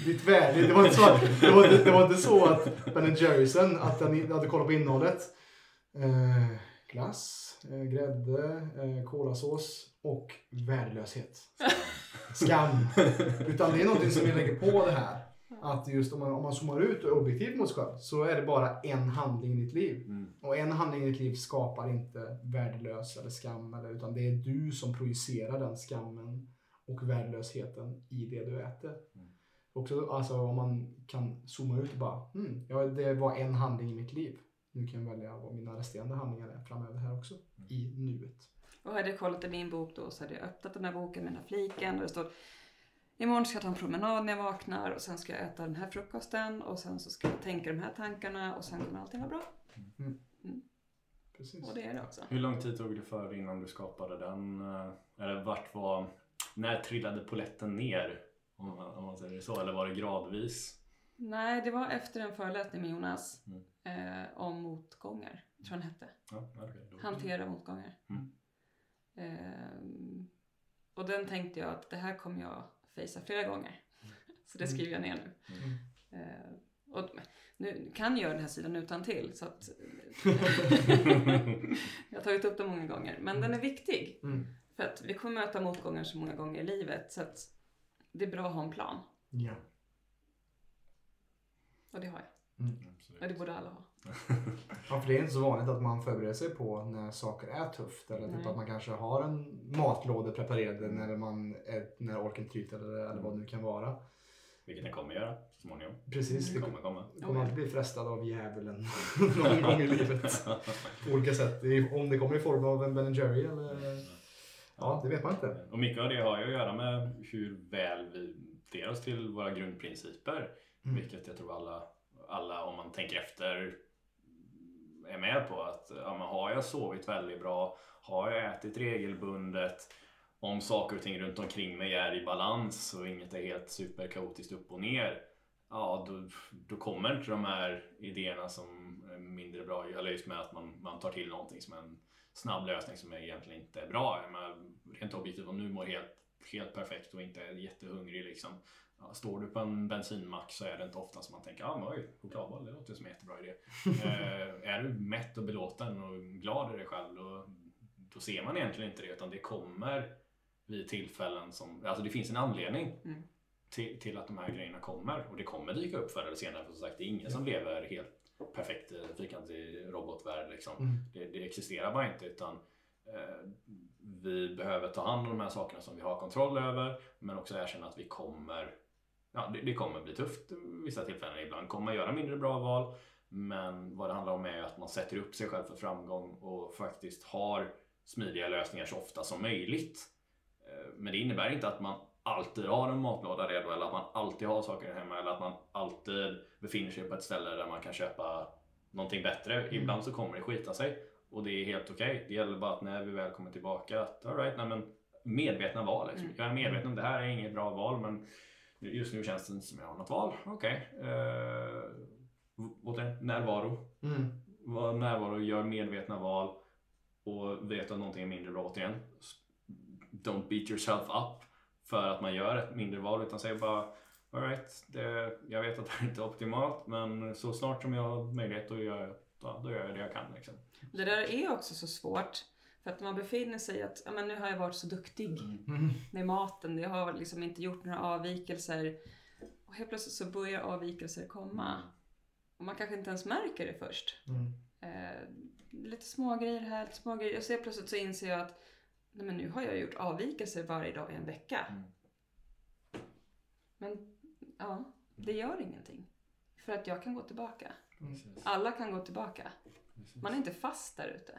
Ditt, värde. Det var inte så att, det var, det var inte så att Ben Jerrysen, att den hade kollat på innehållet. Eh, glass, eh, grädde, eh, kolasås och värdelöshet. Skam. Utan det är någonting som vi lägger på det här. Att just om man, om man zoomar ut och är objektiv mot sig själv så är det bara en handling i ditt liv. Mm. Och en handling i ditt liv skapar inte värdelös eller skam. Eller, utan det är du som projicerar den skammen och värdelösheten i det du äter. Mm. Också, alltså, om man kan zooma ut och bara, hmm, ja, det var en handling i mitt liv. Nu kan jag välja vad mina resterande handlingar är framöver här också. I nuet. Och hade jag kollat i min bok då så hade jag öppnat den här boken med den här fliken och det står Imorgon ska jag ta en promenad när jag vaknar och sen ska jag äta den här frukosten och sen så ska jag tänka de här tankarna och sen kommer allting vara bra. Precis. Och det är det också. Hur lång tid tog det för innan du skapade den? eh, Eller vart var... När trillade poletten ner? Om man, om man säger det så. Eller var det gradvis? Nej, det var efter en föreläsning med Jonas Mm. eh, om motgångar, tror jag han hette. Ja, då- Hantera motgångar. Mm. Ehm, och den tänkte jag att det här kommer jag facea flera gånger. Så det skriver jag ner nu. Mm. Ehm, och nu kan jag göra den här sidan utan till så att jag har tagit upp den många gånger. Men den är viktig. Mm. För att vi kommer möta motgångar så många gånger i livet så att det är bra att ha en plan. Ja. Och det har jag. Absolut. Och det borde alla ha. Ja, för det är inte så vanligt att man förbereder sig på när saker är tufft. Eller typ Nej. att man kanske har en matlåda preparerad när, man är, när orken tryter eller, eller vad det nu kan vara. Vilket den kommer göra så småningom. Precis, Det kommer komma. Du kommer alltid bli frestad av djävulen någon gång i livet. På olika sätt. Om det kommer i form av en Ben Jerry eller... Ja, det vet man inte. Och mycket av det har ju att göra med hur väl vi beter oss till våra grundprinciper. Mm. Vilket jag tror alla, alla, om man tänker efter, är med på. att ja, men Har jag sovit väldigt bra? Har jag ätit regelbundet? Om saker och ting runt omkring mig är i balans och inget är helt superkaotiskt upp och ner. Ja, då, då kommer inte de här idéerna som är mindre bra. Eller just med att man, man tar till någonting som en snabb lösning som egentligen inte är bra. Jag menar, rent objektivt, om du mår helt, helt perfekt och inte är jättehungrig liksom. Ja, står du på en bensinmack så är det inte ofta som man tänker ah, oj, chokladboll, det låter som en jättebra idé. eh, är du mätt och belåten och glad i dig själv då, då ser man egentligen inte det utan det kommer vid tillfällen som, alltså det finns en anledning Mm. till, till att de här grejerna kommer och det kommer dyka upp förr eller senare. För som sagt, det är ingen som lever helt perfekt i fyrkantig robotvärld liksom. Mm. Det, det existerar bara inte utan eh, vi behöver ta hand om de här sakerna som vi har kontroll över men också erkänna att vi kommer Ja, det, det kommer bli tufft vissa tillfällen. Ibland kommer man göra mindre bra val. Men vad det handlar om är att man sätter upp sig själv för framgång och faktiskt har smidiga lösningar så ofta som möjligt. Eh, Men det innebär inte att man alltid har en matlåda redo eller att man alltid har saker hemma eller att man alltid befinner sig på ett ställe där man kan köpa någonting bättre. Ibland så kommer det skita sig och det är helt okej. Det gäller bara att när vi väl kommer tillbaka att all right, nej, men medvetna val. Liksom. Mm. Jag är medveten om det här är inget bra val men just nu känns det inte som jag har något val. Okej. Eh, återigen, närvaro. Mm. Var närvaro, gör medvetna val och vet att någonting är mindre bra återigen. Don't beat yourself up för att man gör ett mindre val utan säg bara Alright, det, jag vet att det här inte är optimalt men så snart som jag har möjlighet då gör jag, då, då gör jag det jag kan. Liksom. Det där är också så svårt. För att man befinner sig i att ja, men nu har jag varit så duktig Mm. med maten. Jag har liksom inte gjort några avvikelser. Och helt plötsligt så börjar avvikelser komma. Och man kanske inte ens märker det först. Mm. Eh, lite små grejer här, lite små grejer. Och så plötsligt så inser jag att nej, men nu har jag gjort avvikelser varje dag i en vecka. Mm. Men ja, det gör ingenting. För att jag kan gå tillbaka. Precis. Alla kan gå tillbaka. Precis. Man är inte fast där ute.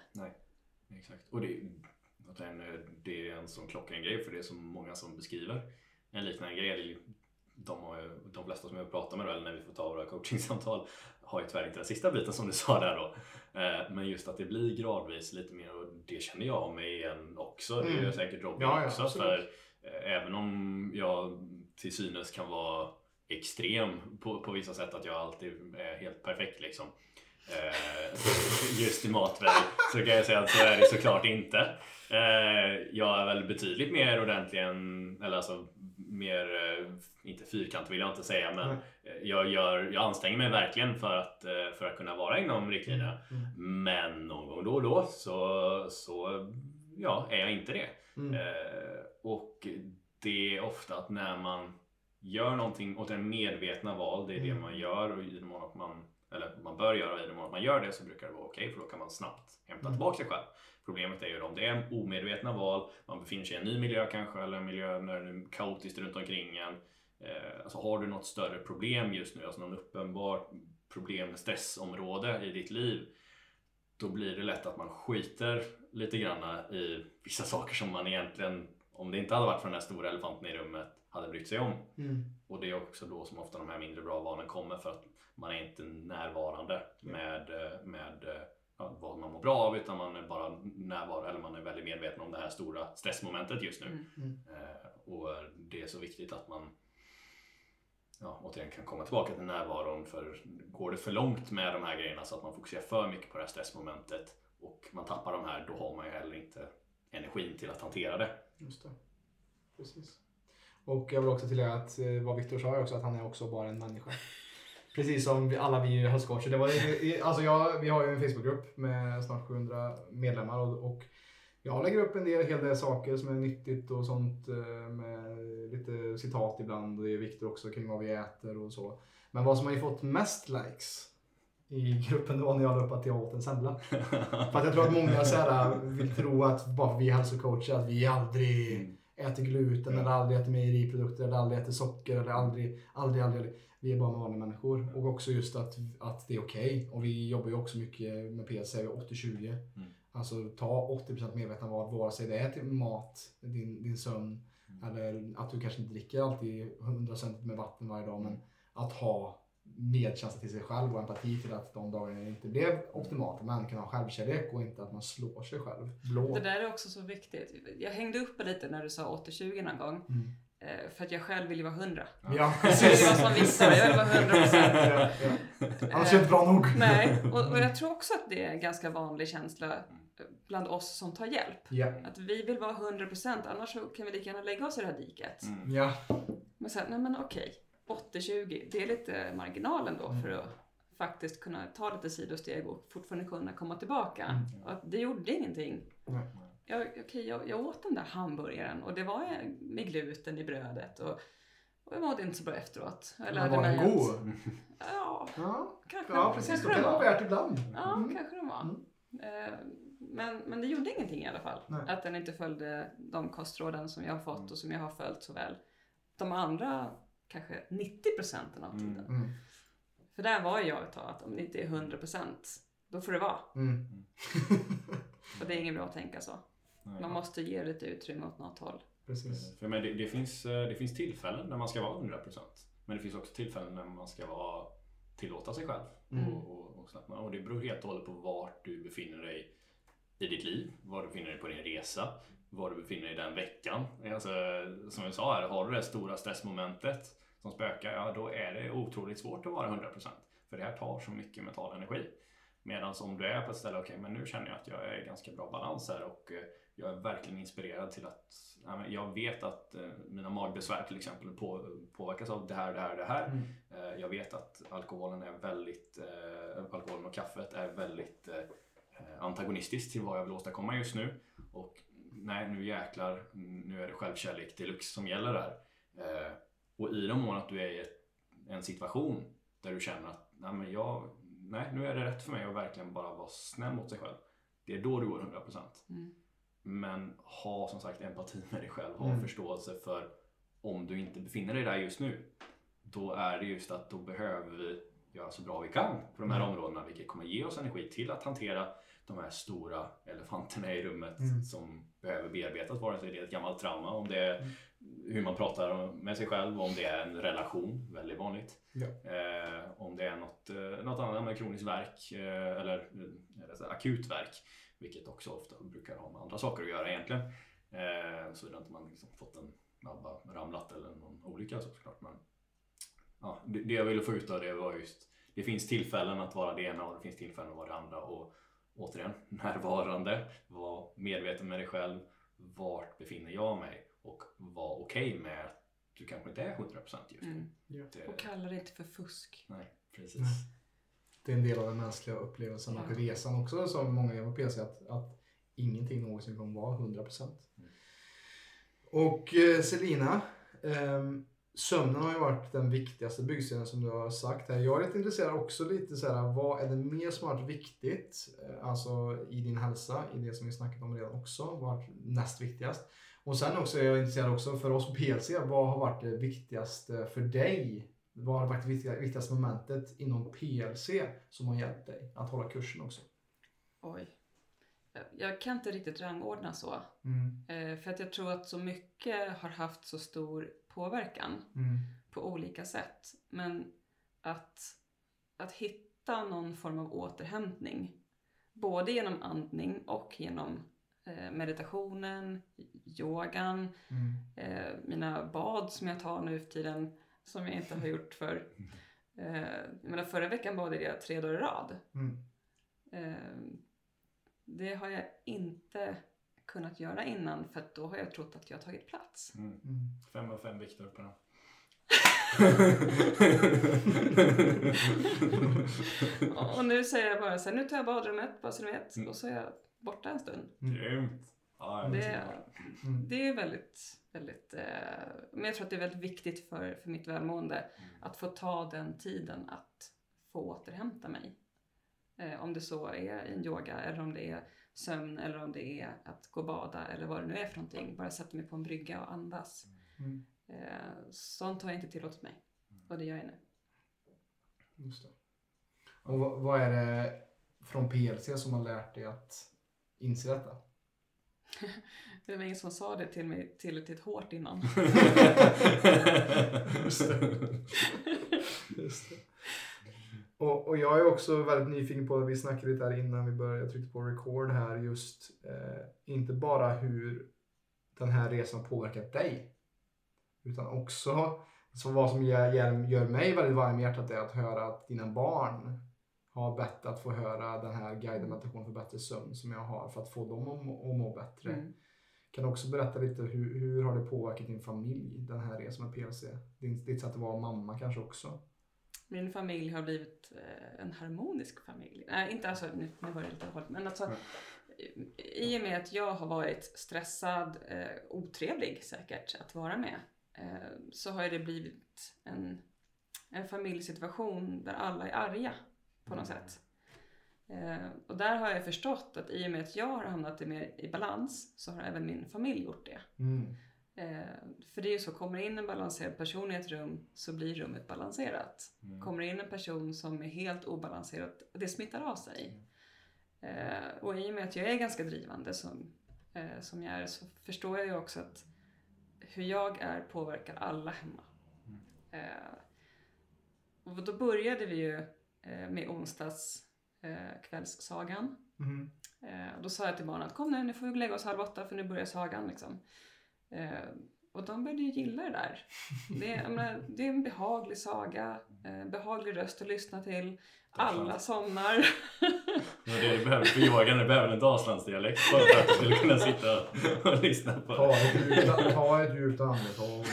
Exakt. Och det, återigen, det är en sån klockren grej för det är så många som beskriver en liknande grej. De, har ju, de flesta som jag pratar med då, eller när vi får ta våra coachingsamtal har ju tyvärr inte den sista biten som du sa där då. Eh, Men just att det blir gradvis lite mer och det känner jag mig igen också. Det Mm. gör säkert Robin Ja, ja, också. absolut. För eh, även om jag till synes kan vara extrem på, på vissa sätt, att jag alltid är helt perfekt liksom. Eh, just i matväg så kan jag säga att så är det såklart inte. Eh, jag är väl betydligt mer ordentlig än, eller alltså mer, eh, inte fyrkant vill jag inte säga men eh, jag, gör, jag anstränger mig verkligen för att, för att kunna vara inom riktlinjerna. Mm. Men någon gång då och då så, så ja, är jag inte det. Mm. Och det är ofta att när man gör någonting åt en medvetna val, det är det Mm. man gör och i den mån att man, eller man bör göra i den mån man gör det så brukar det vara okej för då kan man snabbt hämta Mm. tillbaka sig själv. Problemet är ju om det är omedvetna val, man befinner sig i en ny miljö kanske eller en miljö när det är kaotiskt runt omkring en. Eh, alltså har du något större problem just nu, alltså någon uppenbar problem, stressområde i ditt liv då blir det lätt att man skiter lite grann i vissa saker som man egentligen, om det inte hade varit för den här stora elefanten i rummet, hade brytt sig om. Mm. Och det är också då som ofta de här mindre bra valen kommer för att man är inte närvarande med, eh, med eh, ja, vad man mår bra av utan man är bara närvarande eller man är väldigt medveten om det här stora stressmomentet just nu. Mm. Mm. Eh, och det är så viktigt att man ja, återigen kan komma tillbaka till närvaron för går det för långt med de här grejerna så att man fokuserar för mycket på det här stressmomentet och man tappar de här, då har man ju heller inte energin till att hantera det. Just det. Precis. Och jag vill också tillägga att eh, vad Viktor sa är också att han är också bara en människa. Precis som vi, alla vi hälsocoacher. Det var, i- alltså jag, vi har ju en Facebookgrupp med snart 700 medlemmar och, och jag lägger upp en del, hel del saker som är nyttigt och sånt eh, med lite citat ibland och det är Viktor också kring vad vi äter och så. Men vad som har ju fått mest likes i gruppen det var när jag la upp att jag åt en semla. För att jag tror att många så här, vill tro att bara för vi är hälsocoacher att vi aldrig Mm. äter gluten Ja. eller aldrig äter mejeriprodukter eller aldrig äter socker eller aldrig, aldrig, aldrig, aldrig. Vi är bara vanliga människor. Och också just att, att det är okej. Och vi jobbar ju också mycket med PLC, vi är 80-20. Mm. Alltså ta 80% medvetna val, vare sig det är till mat, din, din sömn eller att du kanske inte dricker alltid 100% med vatten varje dag. Men att ha medkänsla till sig själv och empati till att de dagarna inte blev optimalt. Men kunna ha självkärlek och inte att man slår sig själv blå. Det där är också så viktigt. Jag hängde upp lite när du sa 80-20 någon gång. Mm. Eh, för att jag själv vill ju vara 100. Ja, Det var precis. som vissa, jag vill vara 100 procent. ja, ja. Annars är det inte bra nog. Nej, och, och jag tror också att det är en ganska vanlig känsla bland oss som tar hjälp. Ja. Att vi vill vara 100 procent, annars så kan vi lika gärna lägga oss i det här diket. Mm. Ja. Men sen, nej men okej, 80-20, det är lite marginalen då för att faktiskt kunna ta lite sidosteg och fortfarande kunna komma tillbaka. Mm. Och att det gjorde ingenting. Nej. Jag, okej, jag, jag åt den där hamburgaren och det var med gluten i brödet och, och jag mådde inte så bra efteråt. Jag Men lärde var mig den att- god? Ja, Ja, kanske, ja precis. Kanske kan det den vara var. värt ibland. Ja, Mm. kanske den var. Mm. Eh, Men, men det gjorde ingenting i alla fall. Nej. Att den inte följde de kostråden som jag har fått Mm. och som jag har följt så väl. De andra kanske 90 procenten av tiden. Mm. Mm. För där var jag ett tag att om det inte är 100 procent, då får det vara. Mm. Och det är inget bra att tänka så. Man måste ge lite utrymme åt något håll. Precis. För men det, det, finns, eh, det finns tillfällen när man ska vara 100% Men det finns också tillfällen när man ska vara, tillåta sig själv. Mm. Och, och, och, slappna. och det beror helt och hållet på vart du befinner dig i ditt liv. Var du befinner dig på din resa. Var du befinner dig den veckan. Alltså, som jag sa här, har du det stora stressmomentet som spökar, ja då är det otroligt svårt att vara 100%. För det här tar så mycket mental energi. Medan om du är på ett ställe, okej men nu känner jag att jag är i ganska bra balans här och eh, jag är verkligen inspirerad till att jag vet att eh, mina magbesvär till exempel på, påverkas av det här, det här, det här. Mm. Eh, jag vet att alkoholen är väldigt, eh, alkoholen och kaffet är väldigt antagonistiskt till vad jag vill åstadkomma just nu. Och nej, nu jäklar, nu är det självkärlek deluxe som gäller där. Och i den mån att du är i en situation där du känner att nej, men jag, nej, nu är det rätt för mig att verkligen bara vara snäll mot sig själv. Det är då du går 100%. Mm. Men ha som sagt empati med dig själv. Ha Mm. förståelse för om du inte befinner dig där just nu. Då är det just att då behöver vi göra så bra vi kan på de här Mm. områdena. Vilket kommer ge oss energi till att hantera de här stora elefanterna i rummet Mm. som behöver bearbetas. Vare sig det är ett gammalt trauma, om det är Mm. hur man pratar med sig själv, om det är en relation, väldigt vanligt. Ja. Eh, om det är något, eh, något annat med kroniskt verk eh, eller eh, eller akut verk. Vilket också ofta brukar ha med andra saker att göra egentligen. Eh, så är det inte man liksom fått en ja, bara ramlat eller någon olycka så såklart. Men, ja, det, det jag ville få ut av det var just det finns tillfällen att vara det ena och det finns tillfällen att vara det andra. Och återigen, närvarande, var medveten med dig själv. Vart befinner jag mig? Och var okej med att du kanske inte är 100% just nu. Mm. Det, Och kalla det inte för fusk. nej, precis. Nej. Det är en del av den mänskliga upplevelsen och Ja. resan också som många på PC att, att ingenting någonsin kommer vara 100%. Mm. Och eh, Selina, ehm, sömnen har ju varit den viktigaste byggstenen som du har sagt här. Jag är lite intresserad också lite så här, vad är det mer som har varit viktigt? eh, Alltså i din hälsa, i det som vi snackat om redan också, varit näst viktigast? Och sen också är jag intresserad också för oss på PLC, vad har varit det viktigaste för dig? Vad har varit det viktiga- viktigaste momentet inom PLC som har hjälpt dig att hålla kursen också? Oj. Jag- Jag kan inte riktigt rangordna så. Mm. Eh, För att jag tror att så mycket har haft så stor påverkan Mm. på olika sätt. Men att, att hitta någon form av återhämtning, både genom andning och genom eh, meditationen, yogan, Mm. eh, mina bad som jag tar nu för tiden som jag inte har gjort för. Eh, jag menar, förra veckan badade jag tre dagar i rad. Mm. Eh, det har jag inte kunnat göra innan för då har jag trott att jag har tagit plats. Mm. Mm. Fem av fem vikter på den. Och nu säger jag bara så här, nu tar jag badrummet bara så ni vet Mm. och så är jag borta en stund. Grymt! Ja, jag Det. Mm. det är väldigt, väldigt, eh, men jag tror att det är väldigt viktigt för, för mitt välmående att få ta den tiden att få återhämta mig. Eh, om det så är en yoga eller om det är sömn eller om det är att gå och bada eller vad det nu är för någonting. Bara sätta mig på en brygga och andas. Mm. Eh, sånt har jag inte tillåtit mig. Och det gör jag nu. Just det. Och vad, vad är det från PLC som har lärt dig att inse detta? Det var ingen som sa det till mig tillräckligt hårt innan. Just det. Just det. Och, och jag är också väldigt nyfiken på, vi snackade lite här innan vi började, jag tryckte på record här, just eh, inte bara hur den här resan påverkat dig. Utan också, så vad som gör, gör, mig väldigt varm i hjärtat är att höra att dina barn har bett att få höra den här guidade meditationen för bättre sömn som jag har för att få dem att må, att må bättre. Mm. Kan du också berätta lite hur, hur har det påverkat din familj, den här resan med PLC? Din, ditt sätt att vara mamma kanske också? Min familj har blivit eh, en harmonisk familj. Nej, inte alltså, nu, nu var det lite hårt, men alltså Nej. i och med att jag har varit stressad, eh, otrevlig säkert att vara med, eh, så har det blivit en, en familjesituation där alla är arga på något sätt. Eh, och där har jag förstått att i och med att jag har hamnat i mer i balans så har även min familj gjort det. Mm. Eh, för det är ju så, kommer in en balanserad person i ett rum så blir rummet balanserat. Mm. Kommer in en person som är helt obalanserad, det smittar av sig. Eh, och i och med att jag är ganska drivande som, som jag är så förstår jag ju också att hur jag är påverkar alla hemma. Eh, och då började vi ju med onsdags eh, kvällssagan. Mm. Eh, och då sa jag till barnen att kom nu, nu får vi lägga oss halv åtta för nu börjar sagan. Liksom. Eh, och de började ju gilla det där. Det, är- menar, det är en behaglig saga, eh, behaglig röst att lyssna till. Alla somnar. Var det du behövde för yogan. Du behöver en dalslandsdialekt för att du skulle kunna sitta och lyssna på Ta det. ett djupt, ta ett djupt andetag.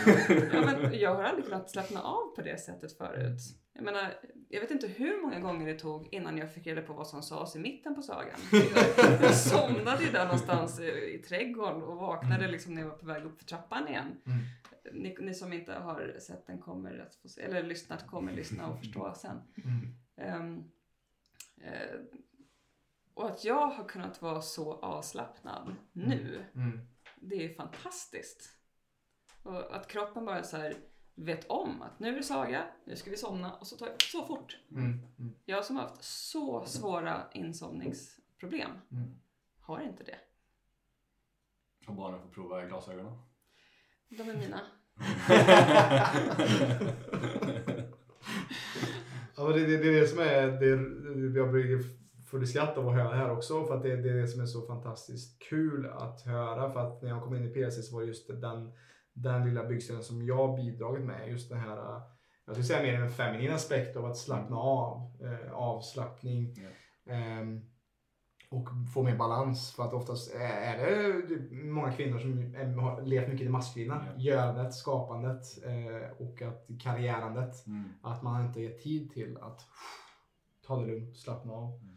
ja, men jag har aldrig kunnat slappna av på det sättet förut. Jag menar, jag vet inte hur många gånger det tog innan jag fick reda på vad som sades i mitten på sagan. Jag, somnade ju där någonstans i, i trädgården och vaknade liksom när jag var på väg upp för trappan igen. Mm. Ni, ni som inte har sett den kommer att få se, eller lyssnat kommer lyssna och förstå sen. Mm. Ehm, eh, och att jag har kunnat vara så avslappnad nu, Mm. det är fantastiskt. Och att kroppen bara så här vet om att nu är det saga, nu ska vi somna och så tar det så fort. Mm. Mm. Jag som har haft så svåra insomningsproblem Mm. har inte det. Och barnen får prova glasögonen. De är mina. Ja, men det, det, det är det som är, det, jag blir full i skratt av att höra det här också för att det, det är det som är så fantastiskt kul att höra för att när jag kom in i PLC så var just den, den lilla byggstenen som jag bidragit med, just det här jag skulle säga mer en feminin aspekt av att slappna av, eh, avslappning ehm, och få mer balans för att oftast är det många kvinnor som har levt mycket i det maskulina, Ja. görandet, skapandet eh, och att karriärandet. Mm. Att man inte ger tid till att ta det lugnt, slappna av. Mm.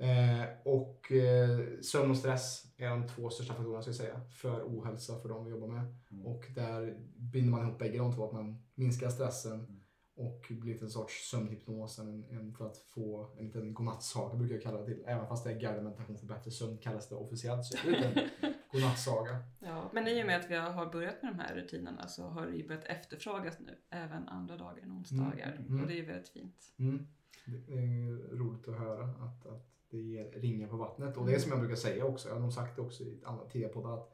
Eh, och eh, sömn och stress är de två största faktorerna ska jag säga, för ohälsa för de vi jobbar med. Mm. Och där binder man ihop bägge de två, att man minskar stressen Mm. och blir en sorts sömnhypnos en, en för att få en liten godnattsaga brukar jag kalla det till. Även fast det är guidad meditation för bättre sömn kallas det officiellt så är det en godnattsaga. Ja, men i och med att vi har börjat med de här rutinerna så har det ju börjat efterfrågas nu, även andra dagar än onsdagar. Mm, mm. Och det är ju väldigt fint. Mm. Det är roligt att höra att, att det ger ringar på vattnet. Och det är som jag brukar säga också, jag har nog sagt det också i andra tidigare poddar. Att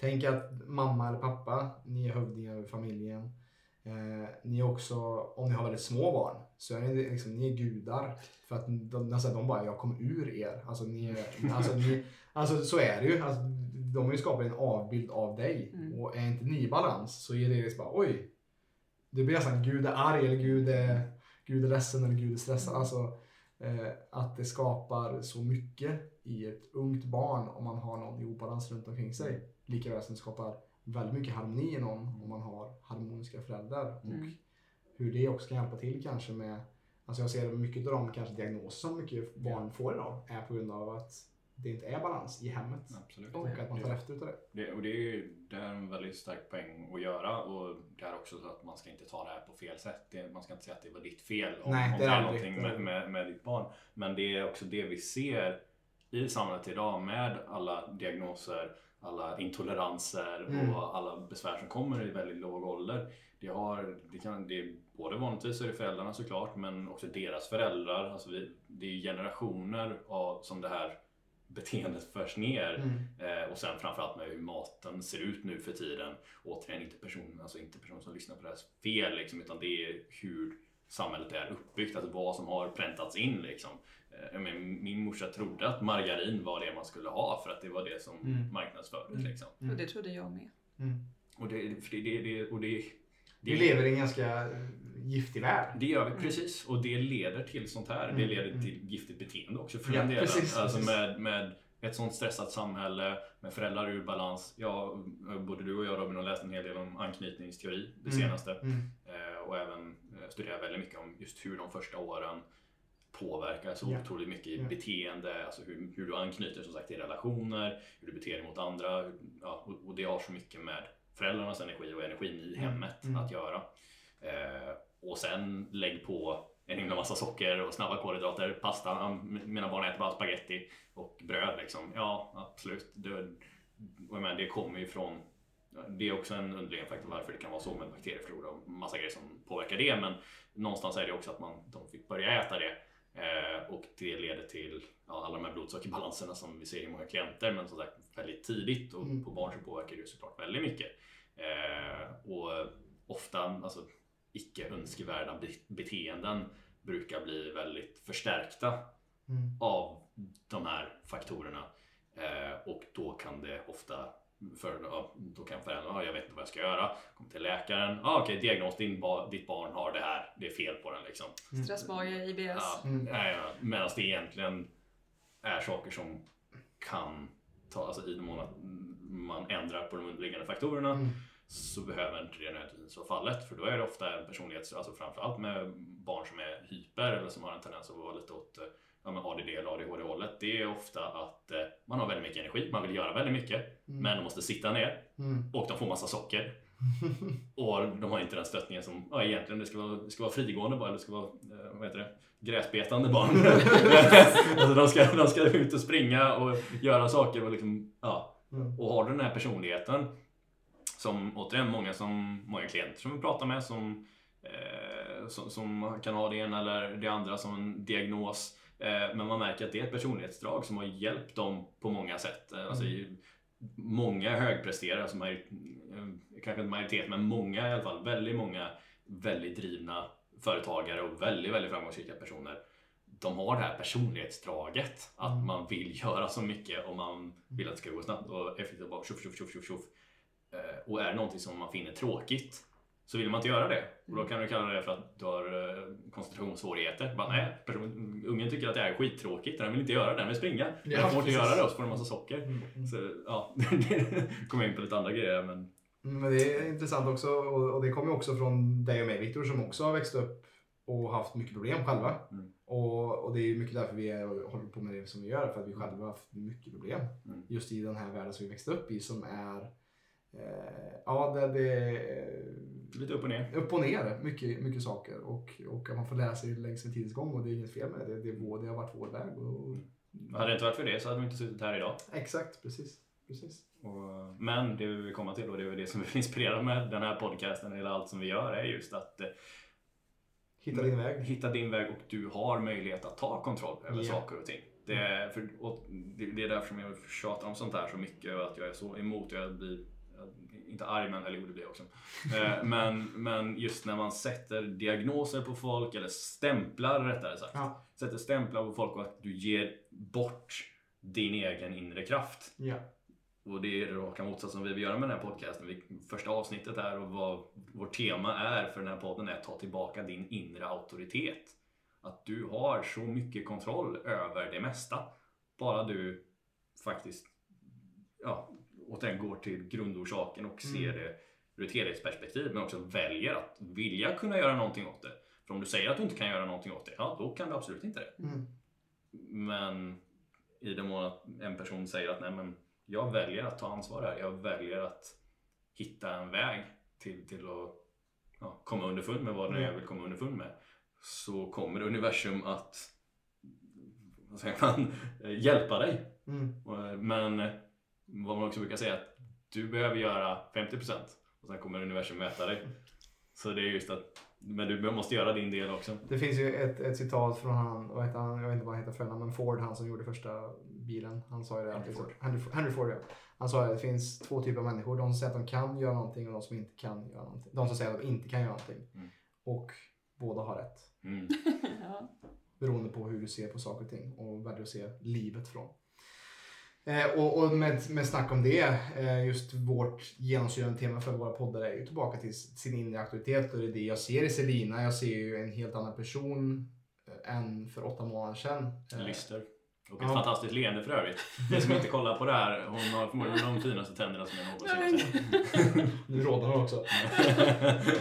tänk att mamma eller pappa, ni är hövdingar över familjen. Eh, ni är också, om ni har väldigt små barn, så är ni, liksom, ni är gudar. För att de, alltså, de bara, jag kom ur er. Alltså, ni alltså, ni, alltså så är det ju. Alltså, de har ju skapat en avbild av dig. Mm. Och är inte ni i balans så är det liksom bara, oj. Det blir nästan Gud är arg eller Gud är, Gud är ledsen eller Gud är stressad. Mm. Alltså, att det skapar så mycket i ett ungt barn om man har någon i obalans runt omkring sig. Likaväl som det skapar väldigt mycket harmoni i någon om man har harmoniska föräldrar. Mm. Och hur det också kan hjälpa till kanske med, alltså jag ser mycket av de kanske diagnoser som mycket barn får idag är på grund av att det inte är balans i hemmet. Absolut. Och att man tar efter utav det. Det, och det är det är en väldigt stark poäng att göra och det är också så att man ska inte ta det här på fel sätt. Det, man ska inte säga att det var ditt fel om, Nej, om det det är någonting med, med, med ditt barn. Men det är också det vi ser i samhället idag med alla diagnoser, alla intoleranser Mm. och alla besvär som kommer i väldigt låg ålder. Det, har, det, kan, det är både vanligtvis är det föräldrarna såklart men också deras föräldrar. Alltså vi, det är generationer av, som det här beteendet förs ner. Mm. Eh, och sen framförallt med hur maten ser ut nu för tiden. Återigen inte person, alltså inte person som lyssnar på det här fel liksom, utan det är hur samhället är uppbyggt, alltså vad som har präntats in liksom. Eh, menar, min morsa trodde att margarin var det man skulle ha för att det var det som Mm. marknadsfördes Mm. liksom. Och det trodde jag med. Mm. Och det, för det, det, det, och det, det, Vi lever i en ganska giftig värld. det gör vi precis och det leder till sånt här. Det Mm, leder mm. till giftigt beteende också för Ja, den delen. precis, alltså precis. Med, med ett sånt stressat samhälle med föräldrar ur balans. Ja, både du och jag Robin har läst en hel del om anknytningsteori det Mm. senaste Mm. eh, och även eh, studerat väldigt mycket om just hur de första åren påverkar så Ja. otroligt mycket i Ja. beteende, alltså hur, hur du anknyter som sagt till relationer, hur du beter dig mot andra. Ja, och, och det har så mycket med föräldrarnas energi och energin i Mm. hemmet Mm. att göra. Eh, och sen lägg på en himla massa socker och snabba kolhydrater, pasta. Mina barn äter bara spaghetti och bröd liksom. Ja, absolut. Det, menar, det kommer ju från det är också en underliggande faktor varför det kan vara så med bakterieflora och massa grejer som påverkar det. Men någonstans är det också att man, de fick börja äta det eh, och det leder till ja, alla de här blodsockerbalanserna som vi ser i många klienter. Men som sagt väldigt tidigt och Mm. på barn så påverkar det såklart väldigt mycket. Eh, och ofta alltså, icke önskvärda be- beteenden brukar bli väldigt förstärkta Mm. av de här faktorerna. Eh, och då kan det ofta för, ja, då kan föräldern, ja, jag vet inte vad jag ska göra. Kommer till läkaren, ah, okej diagnos, din ba, ditt barn har det här, det är fel på den liksom. Stressmage, IBS. Ja, Mm. ja, ja, Medan det egentligen är saker som kan ta, alltså i den mån att man ändrar på de underliggande faktorerna Mm. så behöver inte det nödvändigtvis vara fallet. För då är det ofta en personlighet, alltså framförallt med barn som är hyper eller som har en tendens att vara lite åt eh, ja, men ADD eller ADHD-hållet. Det är ofta att eh, man har väldigt mycket energi, man vill göra väldigt mycket, Mm. men de måste sitta ner Mm. och de får massa socker. Och de har inte den stöttningen som, ja egentligen det ska vara, det ska vara frigående barn, det ska vara, eh, vad heter det, gräsbetande barn. alltså de ska, de ska ut och springa och göra saker och liksom, ja. Mm. Och har du den här personligheten som återigen många, som, många klienter som vi pratar med som, eh, som, som kan ha det ena eller det andra som en diagnos. Eh, men man märker att det är ett personlighetsdrag som har hjälpt dem på många sätt. Eh, alltså, i, många högpresterare, alltså kanske inte majoritet, men många i alla fall, väldigt många väldigt drivna företagare och väldigt, väldigt framgångsrika personer. De har det här personlighetsdraget, att Mm. man vill göra så mycket och man vill att det ska gå snabbt och effektivt bara tjoff, tjoff, tjoff, tjoff, tjoff. Och är det någonting som man finner tråkigt så vill man inte göra det. Och då kan du kalla det för att du har eh, koncentrationssvårigheter. Bara, nej, person, ungen tycker att det här är skittråkigt, den vill inte göra det, den vill springa. Ja, den får inte göra det och så får den massa socker. Mm. Mm. Så ja, kommer in på lite andra grejer men Mm, Men det är intressant också och, och det kommer också från dig och mig Viktor som också har växt upp och haft mycket problem själva. Mm. Och, och det är mycket därför vi är, och håller på med det som vi gör, för att vi själva har haft mycket problem. Mm. Just i den här världen som vi växte upp i som är, ja det, det är lite upp och ner. upp och ner, mycket, mycket saker. Och, och att man får lära sig längs en tidens gång och det är inget fel med det. Det, är vår, det har varit vår väg. Och, Hade det inte varit för det så hade vi inte suttit här idag. exakt, precis. precis. Och, men det vi vill komma till och det är det som vi inspirerar med den här podcasten eller allt som vi gör är just att eh, Hitta din väg. hitta din väg och du har möjlighet att ta kontroll över Ja. saker och ting. Det är, för, och det, är därför jag tjatar om sånt här så mycket och att jag är så emot. Jag blir inte arg men, eller jo det blir jag också. Eh, men, men just när man sätter diagnoser på folk eller stämplar rättare sagt. Ja. Sätter stämplar på folk och att du ger bort din egen inre kraft. Ja. Och det är raka motsatsen som vi vill göra med den här podcasten. Vi, första avsnittet här och vad vårt tema är för den här podden är att ta tillbaka din inre auktoritet. Att du har så mycket kontroll över det mesta. Bara du faktiskt, ja, återigen går till grundorsaken och ser Mm. det ur ett helhetsperspektiv. Men också väljer att vilja kunna göra någonting åt det. För om du säger att du inte kan göra någonting åt det, ja då kan du absolut inte det. Mm. Men i den mån att en person säger att nej men jag väljer att ta ansvar här. Jag väljer att hitta en väg till, till att ja, komma underfund med vad det är jag vill komma underfund med. Så kommer universum att vad säger man, hjälpa dig. Mm. Och, Men vad man också brukar säga att du behöver göra 50% och sen kommer universum möta dig. Så det är just att men du måste göra din del också. Det finns ju ett, ett citat från han, vad heter han, jag vet inte vad han heter för men Ford, han som gjorde första bilen. Han sa ju det. Henry Ford. Henry, Henry Ford ja. Han sa att det finns två typer av människor. De som säger att de kan göra någonting och de som inte kan göra någonting. De som säger att de inte kan göra någonting. Mm. Och båda har rätt. Mm. ja. Beroende på hur du ser på saker och ting och väljer att se livet från. Eh, och och med, med snack om det, eh, just vårt genomsyrande tema för våra poddar är ju tillbaka till sin inre auktoritet och det är det jag ser i Selina. Jag ser ju en helt annan person eh, än för åtta månader sedan. Eh, och ett Ja. fantastiskt leende för övrigt. Ni som inte kollar på det här, hon har förmodligen de finaste tänderna som jag någonsin har sett. Nu rådar hon också.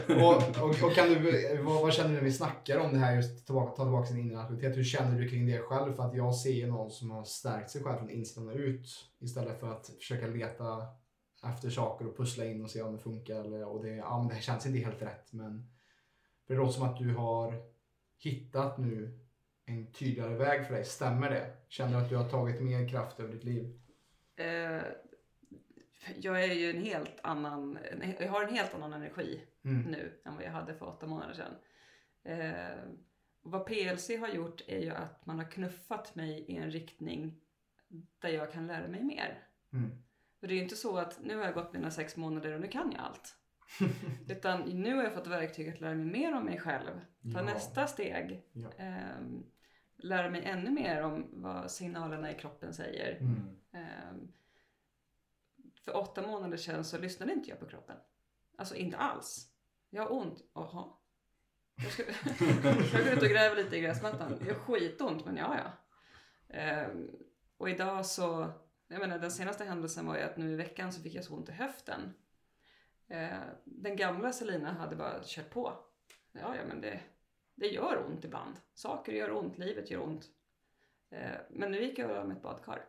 och, och, och kan du, vad, vad känner du när vi snackar om det här just tillbaka, ta tillbaka sin inre aktivitet? Hur känner du kring det själv? För att jag ser ju någon som har stärkt sig själv från insidan och ut istället för att försöka leta efter saker och pussla in och se om det funkar. Eller, och det, ja, men det här känns inte helt rätt men för det låter som att du har hittat nu en tydligare väg för dig. Stämmer det? Känner du att du har tagit mer kraft över ditt liv? Eh, jag är ju en helt annan, jag har en helt annan energi Mm. nu än vad jag hade för åtta månader sedan. Eh, vad PLC har gjort är ju att man har knuffat mig i en riktning där jag kan lära mig mer. Mm. För det är ju inte så att nu har jag gått mina sex månader och nu kan jag allt. Utan nu har jag fått verktyg att lära mig mer om mig själv. Ta Ja. nästa steg. Ja. Ehm, lära mig ännu mer om vad signalerna i kroppen säger. Mm. Ehm, för åtta månader sedan så lyssnade inte jag på kroppen. Alltså inte alls. Jag har ont. Jaha. Jag ska, jag går ut och gräver lite i gräsmattan. Jag har skitont men ja ja. Ehm, och idag så, jag menar den senaste händelsen var ju att nu i veckan så fick jag så ont i höften. Ehm, den gamla Selina hade bara kört på. Ja ja men det, det gör ont ibland. Saker gör ont, livet gör ont. Ehm, men nu gick jag över med ett badkar.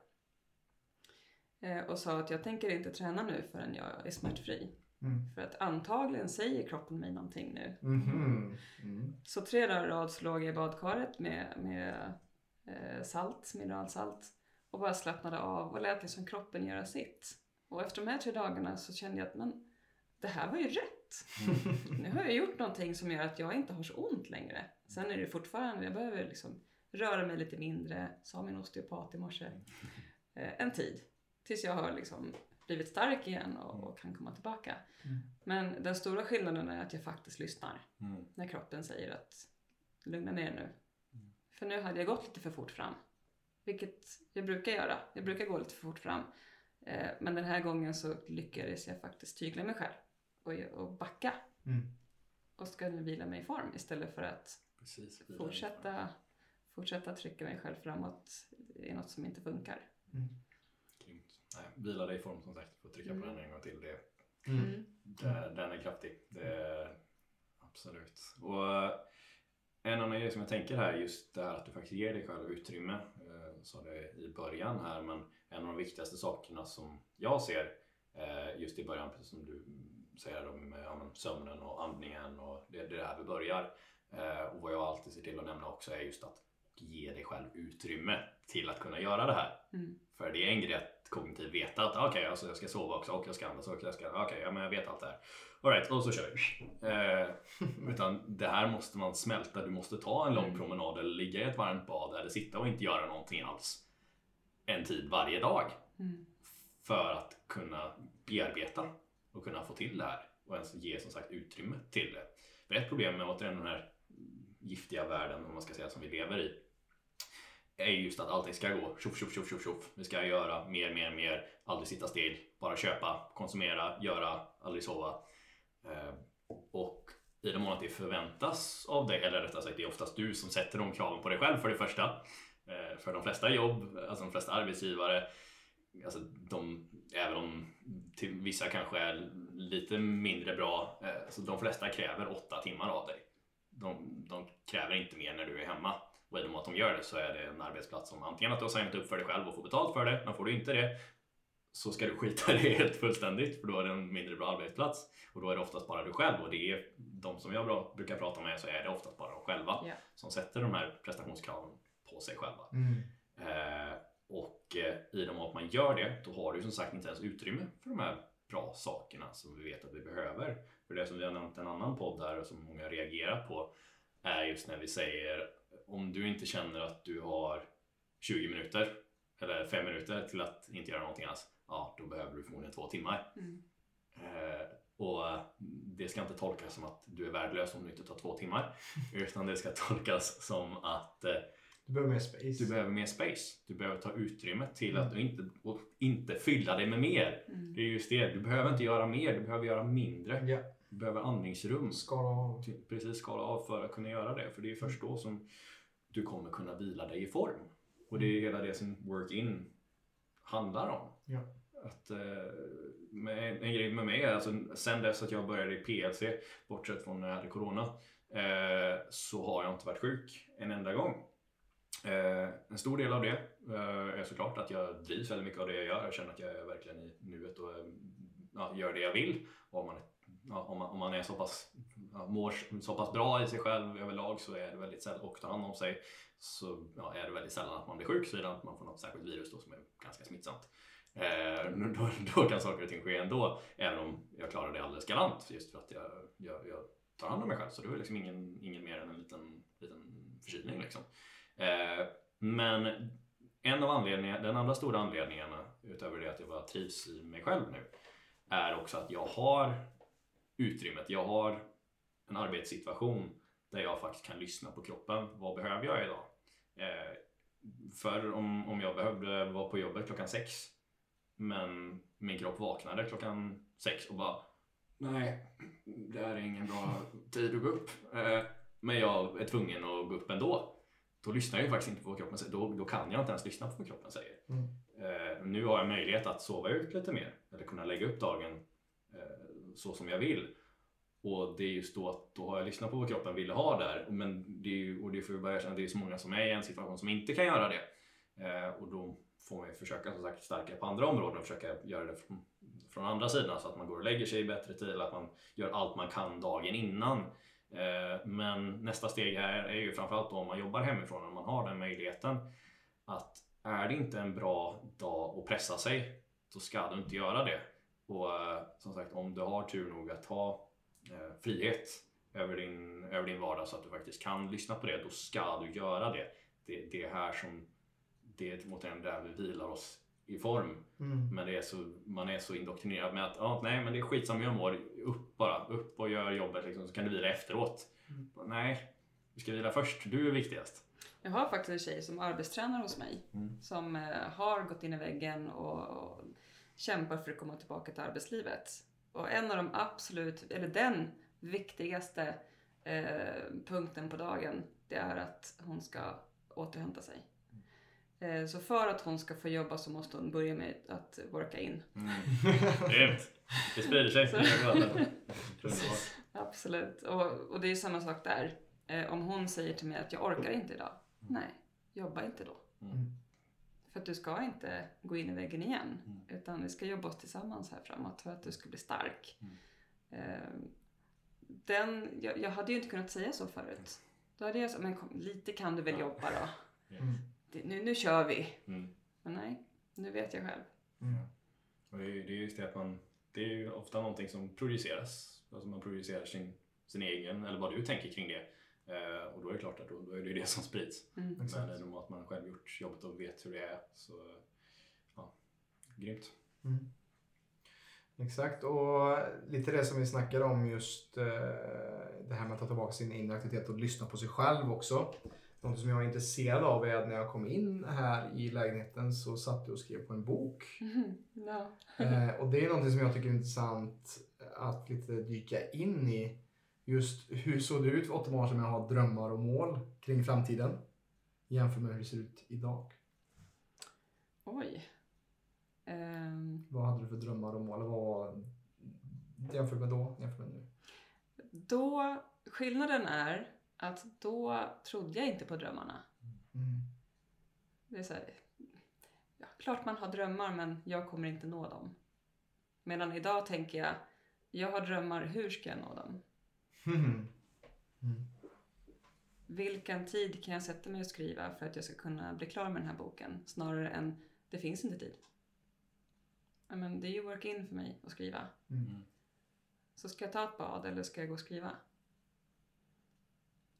Eh, och sa att jag tänker inte träna nu förrän jag är smärtfri. Mm. För att antagligen säger kroppen mig någonting nu. Mhm. Mm. Så tre dagar i rad låg jag i badkaret med, med eh, salt, mineralsalt. Och bara slappnade av och lät liksom kroppen göra sitt. Och efter de här tre dagarna så kände jag att men, det här var ju rätt. Nu har jag gjort någonting som gör att jag inte har så ont längre. Sen är det fortfarande, jag behöver liksom röra mig lite mindre, sa min osteopat i morse. Eh, en tid. Tills jag har liksom blivit stark igen och, och kan komma tillbaka. Mm. Men den stora skillnaden är att jag faktiskt lyssnar Mm. när kroppen säger att lugna ner nu. För nu hade jag gått lite för fort fram. Vilket jag brukar göra. Jag brukar gå lite för fort fram. Eh, men den här gången så lyckades jag faktiskt tygla mig själv och, och backa. Mm. Och ska nu vila mig i form istället för att Precis. fortsätta, fortsätta trycka mig själv framåt i något som inte funkar. Grymt. Nej, vila dig i form som sagt. Får trycka på Mm. den en gång till. Det, Mm. det, den är kraftig. Det är, absolut. Och eh, en annan grej som jag tänker här just det här att du faktiskt ger dig själv utrymme. Eh, Jag sa det i början här men en av de viktigaste sakerna som jag ser eh, just i början, precis som du säger då med ja, sömnen och andningen och det, det är där vi börjar. Eh, Och vad jag alltid ser till att nämna också är just att ge dig själv utrymme till att kunna göra det här. Mm. För det är en grej att kognitivt veta att okej, alltså jag ska sova också och jag ska andas och jag ska, okej, ja men jag vet allt det här. Alright, och så kör vi. Eh, utan det här måste man smälta. Du måste ta en lång Mm. promenad eller ligga i ett varmt bad eller sitta och inte göra någonting alls. En tid varje dag. Mm. För att kunna bearbeta och kunna få till det här. Och ens ge som sagt utrymme till det. För ett problem med återigen den här giftiga världen, om man ska säga, som vi lever i är just att allting ska gå tjoff, tjoff, tjoff, tjoff, tjoff. Vi ska göra mer, mer, mer. Aldrig sitta still. Bara köpa, konsumera, göra, aldrig sova. Eh, och i den mån att det förväntas av dig, eller rättare sagt det är oftast du som sätter de kraven på dig själv för det första. Eh, för de flesta jobb, alltså de flesta arbetsgivare, alltså de, även om till vissa kanske är lite mindre bra, eh, så de flesta kräver åtta timmar av dig. De, de kräver inte mer när du är hemma. Och i och med att de gör det så är det en arbetsplats som antingen att du har signat upp för dig själv och får betalt för det, men får du inte det så ska du skita det helt fullständigt för då är det en mindre bra arbetsplats. Och då är det oftast bara du själv och det är de som jag bra, brukar prata med så är det oftast bara de själva Ja. som sätter de här prestationskraven på sig själva. Mm. Eh, och eh, i med att man gör det, då har du som sagt inte ens utrymme för de här bra sakerna som vi vet att vi behöver. För det som vi har nämnt i en annan podd där och som många reagerar på är just när vi säger om du inte känner att du har 20 minuter eller 5 minuter till att inte göra någonting alls, ja då behöver du förmodligen två timmar. Mm. Eh, och det ska inte tolkas som att du är värdelös om du inte tar två timmar. Utan det ska tolkas som att eh, Du behöver mer space. du behöver mer space. Du behöver ta utrymme till att du inte, och inte fylla dig med mer. Mm. Det är just det. Du behöver inte göra mer, du behöver göra mindre. Ja, Du behöver andningsrum. skala av. Till- Precis skala av för att kunna göra det. För det är först då som du kommer kunna vila dig i form. Och det är hela det som work-in handlar om. Ja. Att, eh, med, en grej med mig är alltså sen dess att jag började i PLC, bortsett från när jag hade Corona, eh, så har jag inte varit sjuk en enda gång. Eh, en stor del av det eh, är såklart att jag drivs väldigt mycket av det jag gör. Jag känner att jag är verkligen i nuet och eh, ja, gör det jag vill. Och om, man, ja, om, man, om man är så pass, ja, mår så pass bra i sig själv överlag så är det väldigt sällan, och tar hand om sig så ja, är det väldigt sällan att man blir sjuk såvida att man får något särskilt virus då som är ganska smittsamt. Eh, då, då kan saker och ting ske ändå, även om jag klarar det alldeles galant just för att jag, jag, jag tar hand om mig själv. Så det är liksom ingen, ingen mer än en liten, liten förkylning. Liksom. Eh, men en av anledningarna, den andra stora anledningen, utöver det att jag bara trivs i mig själv nu är också att jag har utrymmet, jag har en arbetssituation där jag faktiskt kan lyssna på kroppen. Vad behöver jag idag? Eh, för om, om jag behövde vara på jobbet klockan sex men min kropp vaknade klockan sex och bara Nej, det här är ingen bra tid att gå upp. Eh, men jag är tvungen att gå upp ändå. Då lyssnar jag ju faktiskt inte på vad kroppen säger. Då, då kan jag inte ens lyssna på vad kroppen säger. Mm. Eh, nu har jag möjlighet att sova ut lite mer. Eller kunna lägga upp dagen eh, så som jag vill. Och det är just då att då har jag lyssnat på vad kroppen ville ha där. Men det är ju, och det får vi bara erkänna, det är så många som är i en situation som inte kan göra det. Eh, och då får man ju försöka som sagt stärka på andra områden och försöka göra det från, från andra sidan så att man går och lägger sig i bättre tid, eller att man gör allt man kan dagen innan. Eh, men nästa steg här är ju framförallt då om man jobbar hemifrån och man har den möjligheten att är det inte en bra dag att pressa sig, så ska du inte göra det. Och eh, som sagt, om du har tur nog att ha eh, frihet över din, över din vardag så att du faktiskt kan lyssna på det, då ska du göra det. Det, det är här som det är återigen där vi vilar oss i form. Mm. Men det är så, man är så indoktrinerad med att ah, nej men det är skitsamma jag mår, upp bara, upp och gör jobbet liksom, så kan du vila efteråt. Mm. Nej, du ska vila först, du är viktigast. Jag har faktiskt en tjej som arbetstränar hos mig Mm. som eh, har gått in i väggen och, och kämpar för att komma tillbaka till arbetslivet. Och en av de absolut, eller den viktigaste eh, punkten på dagen, det är att hon ska återhämta sig. Eh, så för att hon ska få jobba så måste hon börja med att worka in. Mm. Grymt! Det sprider sig. Absolut. Och, och det är samma sak där. Eh, om hon säger till mig att jag orkar inte idag. Nej, jobba inte då. Mm. För att du ska inte gå in i väggen igen. Mm. Utan vi ska jobba oss tillsammans här framåt för att du ska bli stark. Mm. Eh, den, jag, jag hade ju inte kunnat säga så förut. Då hade jag sagt, men kom, lite kan du väl jobba då. Mm. Nu, nu kör vi. Mm. Men nej, nu vet jag själv. Mm. Och det, är, det är just det att man, det är ju ofta någonting som projiceras. Alltså man projicerar sin, sin egen, eller vad du tänker kring det. Eh, och då är det klart att då, då är det ju det som sprids. Mm. Men genom att man själv gjort jobbet och vet hur det är så, ja, grymt. Mm. Exakt, och lite det som vi snackade om just eh, det här med att ta tillbaka sin inre aktivitet och lyssna på sig själv också. Något som jag är intresserad av är att när jag kom in här i lägenheten så satt jag och skrev på en bok. Ja. Eh, och det är någonting som jag tycker är intressant att lite dyka in i. Just hur såg det ut för åtta månader sedan med att ha drömmar och mål kring framtiden jämfört med hur det ser ut idag? Oj. Ehm, Vad hade du för drömmar och mål? Vad jämfört med då, jämfört med nu? då, skillnaden är att då trodde jag inte på drömmarna. Mm. Det är så här, ja, klart man har drömmar men jag kommer inte nå dem. Medan idag tänker jag, jag har drömmar, hur ska jag nå dem? Mm. Mm. Vilken tid kan jag sätta mig och skriva för att jag ska kunna bli klar med den här boken? Snarare än, det finns inte tid. Ja, men det är ju work-in för mig att skriva. Mm. Så ska jag ta ett bad eller ska jag gå och skriva?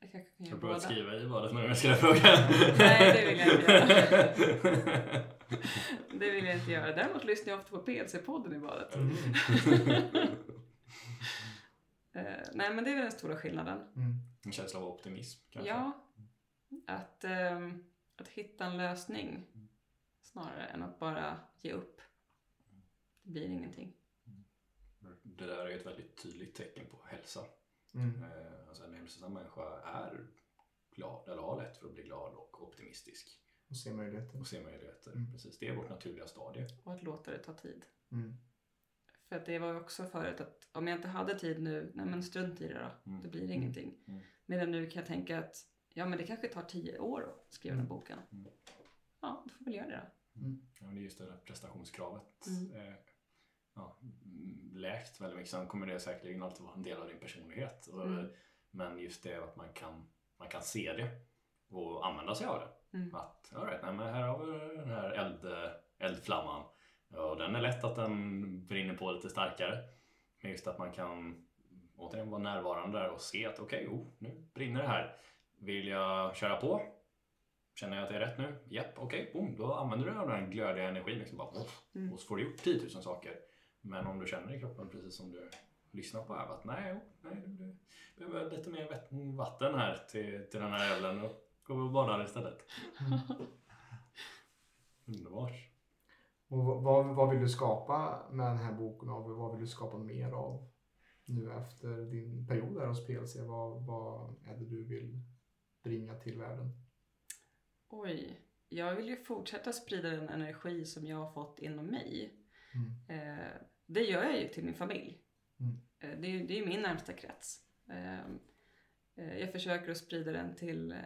Jag kanske kan göra båda. skriva i badet när du ska fråga? Nej, det vill jag inte göra. Det vill jag inte göra. Däremot lyssnar jag ofta på PLC-podden i badet. Mm. Eh, nej, men det är väl den stora skillnaden. Mm. En känsla av optimism kanske? Ja, att, ehm, att hitta en lösning snarare än att bara ge upp. Det blir ingenting. Det där är ju ett väldigt tydligt tecken på hälsa. Mm. Eh, Alltså en hälsosam människa är glad, eller har lätt för att bli glad och optimistisk. Och se möjligheter. och se möjligheter. Mm. Precis, det är vårt naturliga stadie. Och att låta det ta tid. Mm. För att det var också förut att om jag inte hade tid nu, nej men strunt i det då. Mm. Det blir ingenting. Mm. Medan nu kan jag tänka att ja men det kanske tar tio år att skriva den här boken. Mm. Ja, då får vi väl göra det då. Ja, men det är just det där prestationskravet. Mm. Eh, ja, mm, läkt väldigt mycket. Sen kommer det säkerligen alltid vara en del av din personlighet. Mm. Men just det att man kan, man kan se det och använda sig av det. Mm. Att all right, nej, men här har vi den här eld, eldflamman. Ja, den är lätt att den brinner på lite starkare. Men just att man kan återigen vara närvarande där och se att okej, oh, nu brinner det här. Vill jag köra på? Känner jag att det är rätt nu? Japp, okej, boom, då använder du den glödiga energin liksom bara, Mm. och så får du gjort 10 000 saker. Men om du känner i kroppen precis som du lyssnar på här att nej, nej du, behöver lite mer vatten här till, till den här elden och gå och bada istället. Underbart. Och vad- vad, vad vill du skapa med den här boken och vad vill du skapa mer av nu efter din period här hos PLC? Vad, vad är det du vill bringa till världen? Oj, jag vill ju fortsätta sprida den energi som jag har fått inom mig. Mm. Eh, det gör jag ju till min familj. Mm. Eh, det, är, det är min närmsta krets. Eh, eh, jag försöker att sprida den till, eh,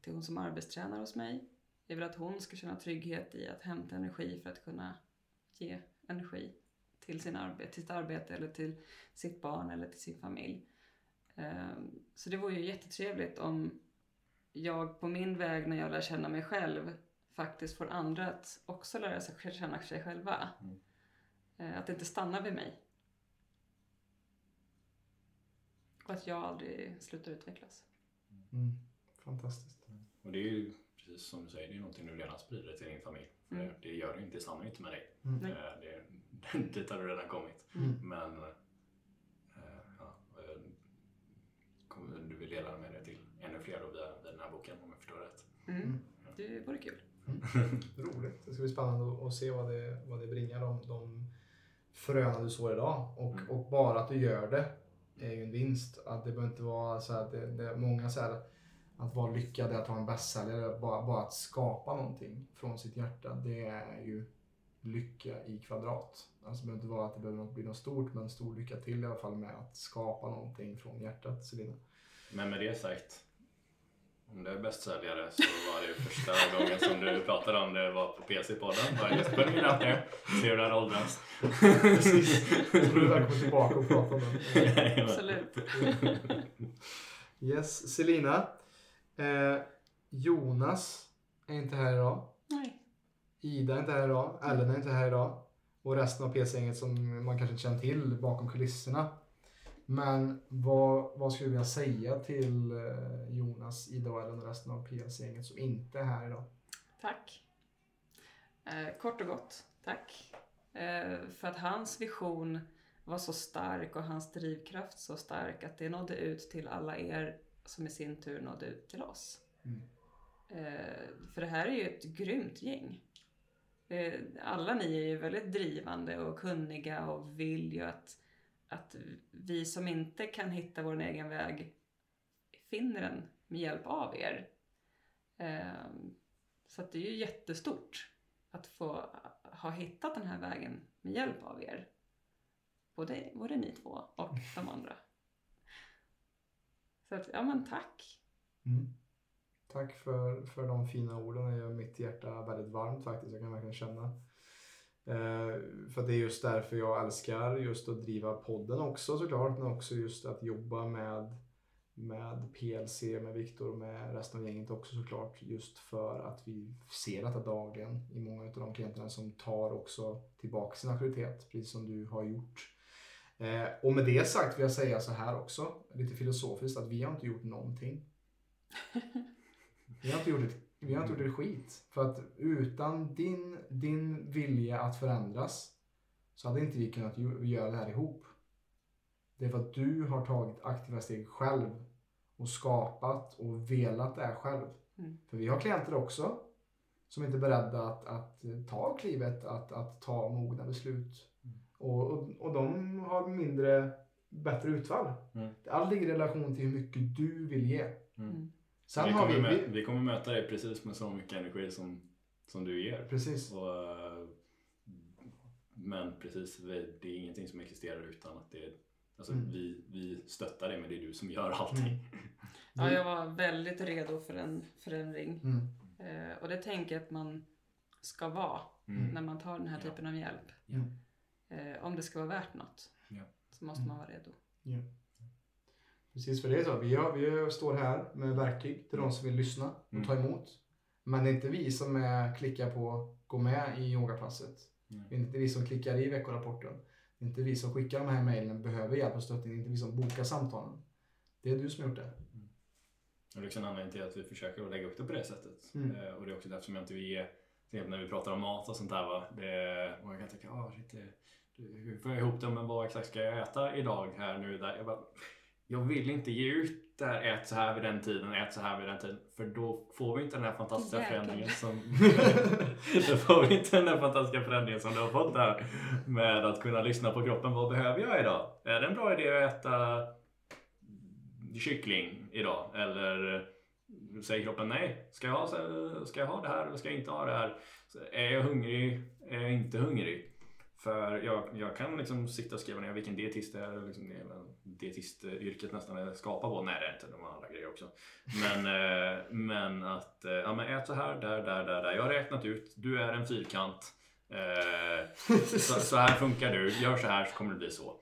till hon som arbetstränar hos mig. Jag vill att hon ska känna trygghet i att hämta energi för att kunna ge energi till, sin arbete, till sitt arbete eller till sitt barn eller till sin familj. Eh, så det vore ju jättetrevligt om jag på min väg när jag lär känna mig själv faktiskt får andra att också lära sig känna sig själva. Mm. Eh, Att det inte stannar vid mig. Och att jag aldrig slutar utvecklas. Mm. Fantastiskt. Och det är ju precis som du säger, det är någonting du redan sprider till din familj. För Mm. det, det gör det inte, det stannar inte med dig. Mm. Eh, Det, dit har du redan kommit. Mm. Men eh, ja, kommer- du vill dela med dig till ännu fler då via, via den här boken om jag förstår rätt. Mm. Mm. Det vore kul. Roligt. Det ska bli spännande att- att se vad det, vad det bringar, de, de fröna du sår idag. Och, Mm. och bara att du gör det är ju en vinst. Att det behöver inte vara så att det, det, många säger att vara lyckad att ha en bästsäljare. Bara, bara att skapa någonting från sitt hjärta, det är ju lycka i kvadrat. Alltså det behöver inte vara att det behöver bli något stort, men stor lycka till i alla fall med att skapa någonting från hjärtat, Selina. Men med det sagt, om du är bästsäljare så var det första gången som du pratade om det var på PC-podden. Bara just putting it out there. Se hur det här åldras. Precis. Så du är välkommen tillbaka och prata om den. Jajamän. Absolut. Yes, Selina. Eh, Jonas är inte här idag. Nej. Ida är inte här idag. Ellen är inte här idag. Och resten av PC-gänget som man kanske inte känner till bakom kulisserna. Men vad, vad skulle vilja säga till eh, Jonas, Ida Ellen och resten av PC-gänget som inte är här idag? Tack. Eh, kort och gott, tack. Eh, för att hans vision var så stark och hans drivkraft så stark att det nådde ut till alla er som i sin tur nådde ut till oss. Mm. Eh, för det här är ju ett grymt gäng. Eh, alla ni är ju väldigt drivande och kunniga och vill ju att, att vi som inte kan hitta vår egen väg finner den med hjälp av er. Eh, så det är ju jättestort att få ha hittat den här vägen med hjälp av er. Både, både ni två och de andra. Så att, ja men tack. Mm. Tack för, för de fina orden. Det gör mitt hjärta väldigt varmt faktiskt. Jag kan verkligen känna. Eh, för det är just därför jag älskar just att driva podden också såklart. Men också just att jobba med, med PLC, med Viktor och med resten av gänget också såklart. Just för att vi ser detta dagligen i många av de klienterna som tar också tillbaka sin auktoritet. Precis som du har gjort. Eh, och med det sagt vill jag säga så här också, lite filosofiskt, att vi har inte gjort någonting. Vi har inte gjort ett, vi har inte gjort ett skit. För att utan din, din vilja att förändras så hade inte vi kunnat göra det här ihop. Det är för att du har tagit aktiva steg själv och skapat och velat det här själv. Mm. För vi har klienter också som inte är beredda att, att ta klivet, att, att ta mogna beslut. Och, och, och de har mindre, bättre utfall. Mm. Allt ligger i relation till hur mycket du vill ge. Mm. Mm. Sen vi, har kommer vi, mö- vi... kommer möta dig precis med så mycket energi som, som du ger. Precis. Och, eh, men precis, det är ingenting som existerar utan att det är, alltså, Mm. vi, vi stöttar dig men det är du som gör allting. Mm. Ja, jag var väldigt redo för en förändring. Mm. Eh, och det tänker jag att man ska vara Mm. när man tar den här Ja. typen av hjälp. Mm. Eh, om det ska vara värt något Ja. så måste man vara redo. Precis, för det är så. Vi, har, vi står här med verktyg till de som vill lyssna och Mm. ta emot. Men det är inte vi som är, klickar på gå med i yogapasset. Mm. Det är inte vi som klickar i veckorapporten. Det är inte vi som skickar de här mejlen, behöver hjälp och stöttning. Det är inte vi som bokar samtalen. Det är du som har gjort det. Och det är också en anledning till att vi försöker att lägga upp det på det sättet. Mm. Eh, och det är också därför som jag inte vill ge, när vi pratar om mat och sånt där va. Det, och jag kan tänka, ah, shit, hur får jag ihop det, men vad exakt ska jag äta idag här nu? Där? Jag, bara, jag vill inte ge ut det här, ät så här vid den tiden, ät så här vid den tiden. För då får vi inte den här fantastiska Jäklar. förändringen som... då får vi inte den här fantastiska förändringen som du har fått där. Med att kunna lyssna på kroppen. Vad behöver jag idag? Är det en bra idé att äta kyckling idag? Eller säger kroppen nej? Ska jag ha, ska jag ha det här eller ska jag inte ha det här? Så Är jag hungrig? Är jag inte hungrig? För jag, jag kan liksom sitta och skriva ner vilken dietist det är. Liksom det dietistyrket nästan är skapad på. Nej det är inte, de har andra grejer också. Men, eh, men att eh, ja, men ät så här, där, där, där, där. Jag har räknat ut, du är en fyrkant. Eh, så, så här funkar du, gör så här så kommer det bli så.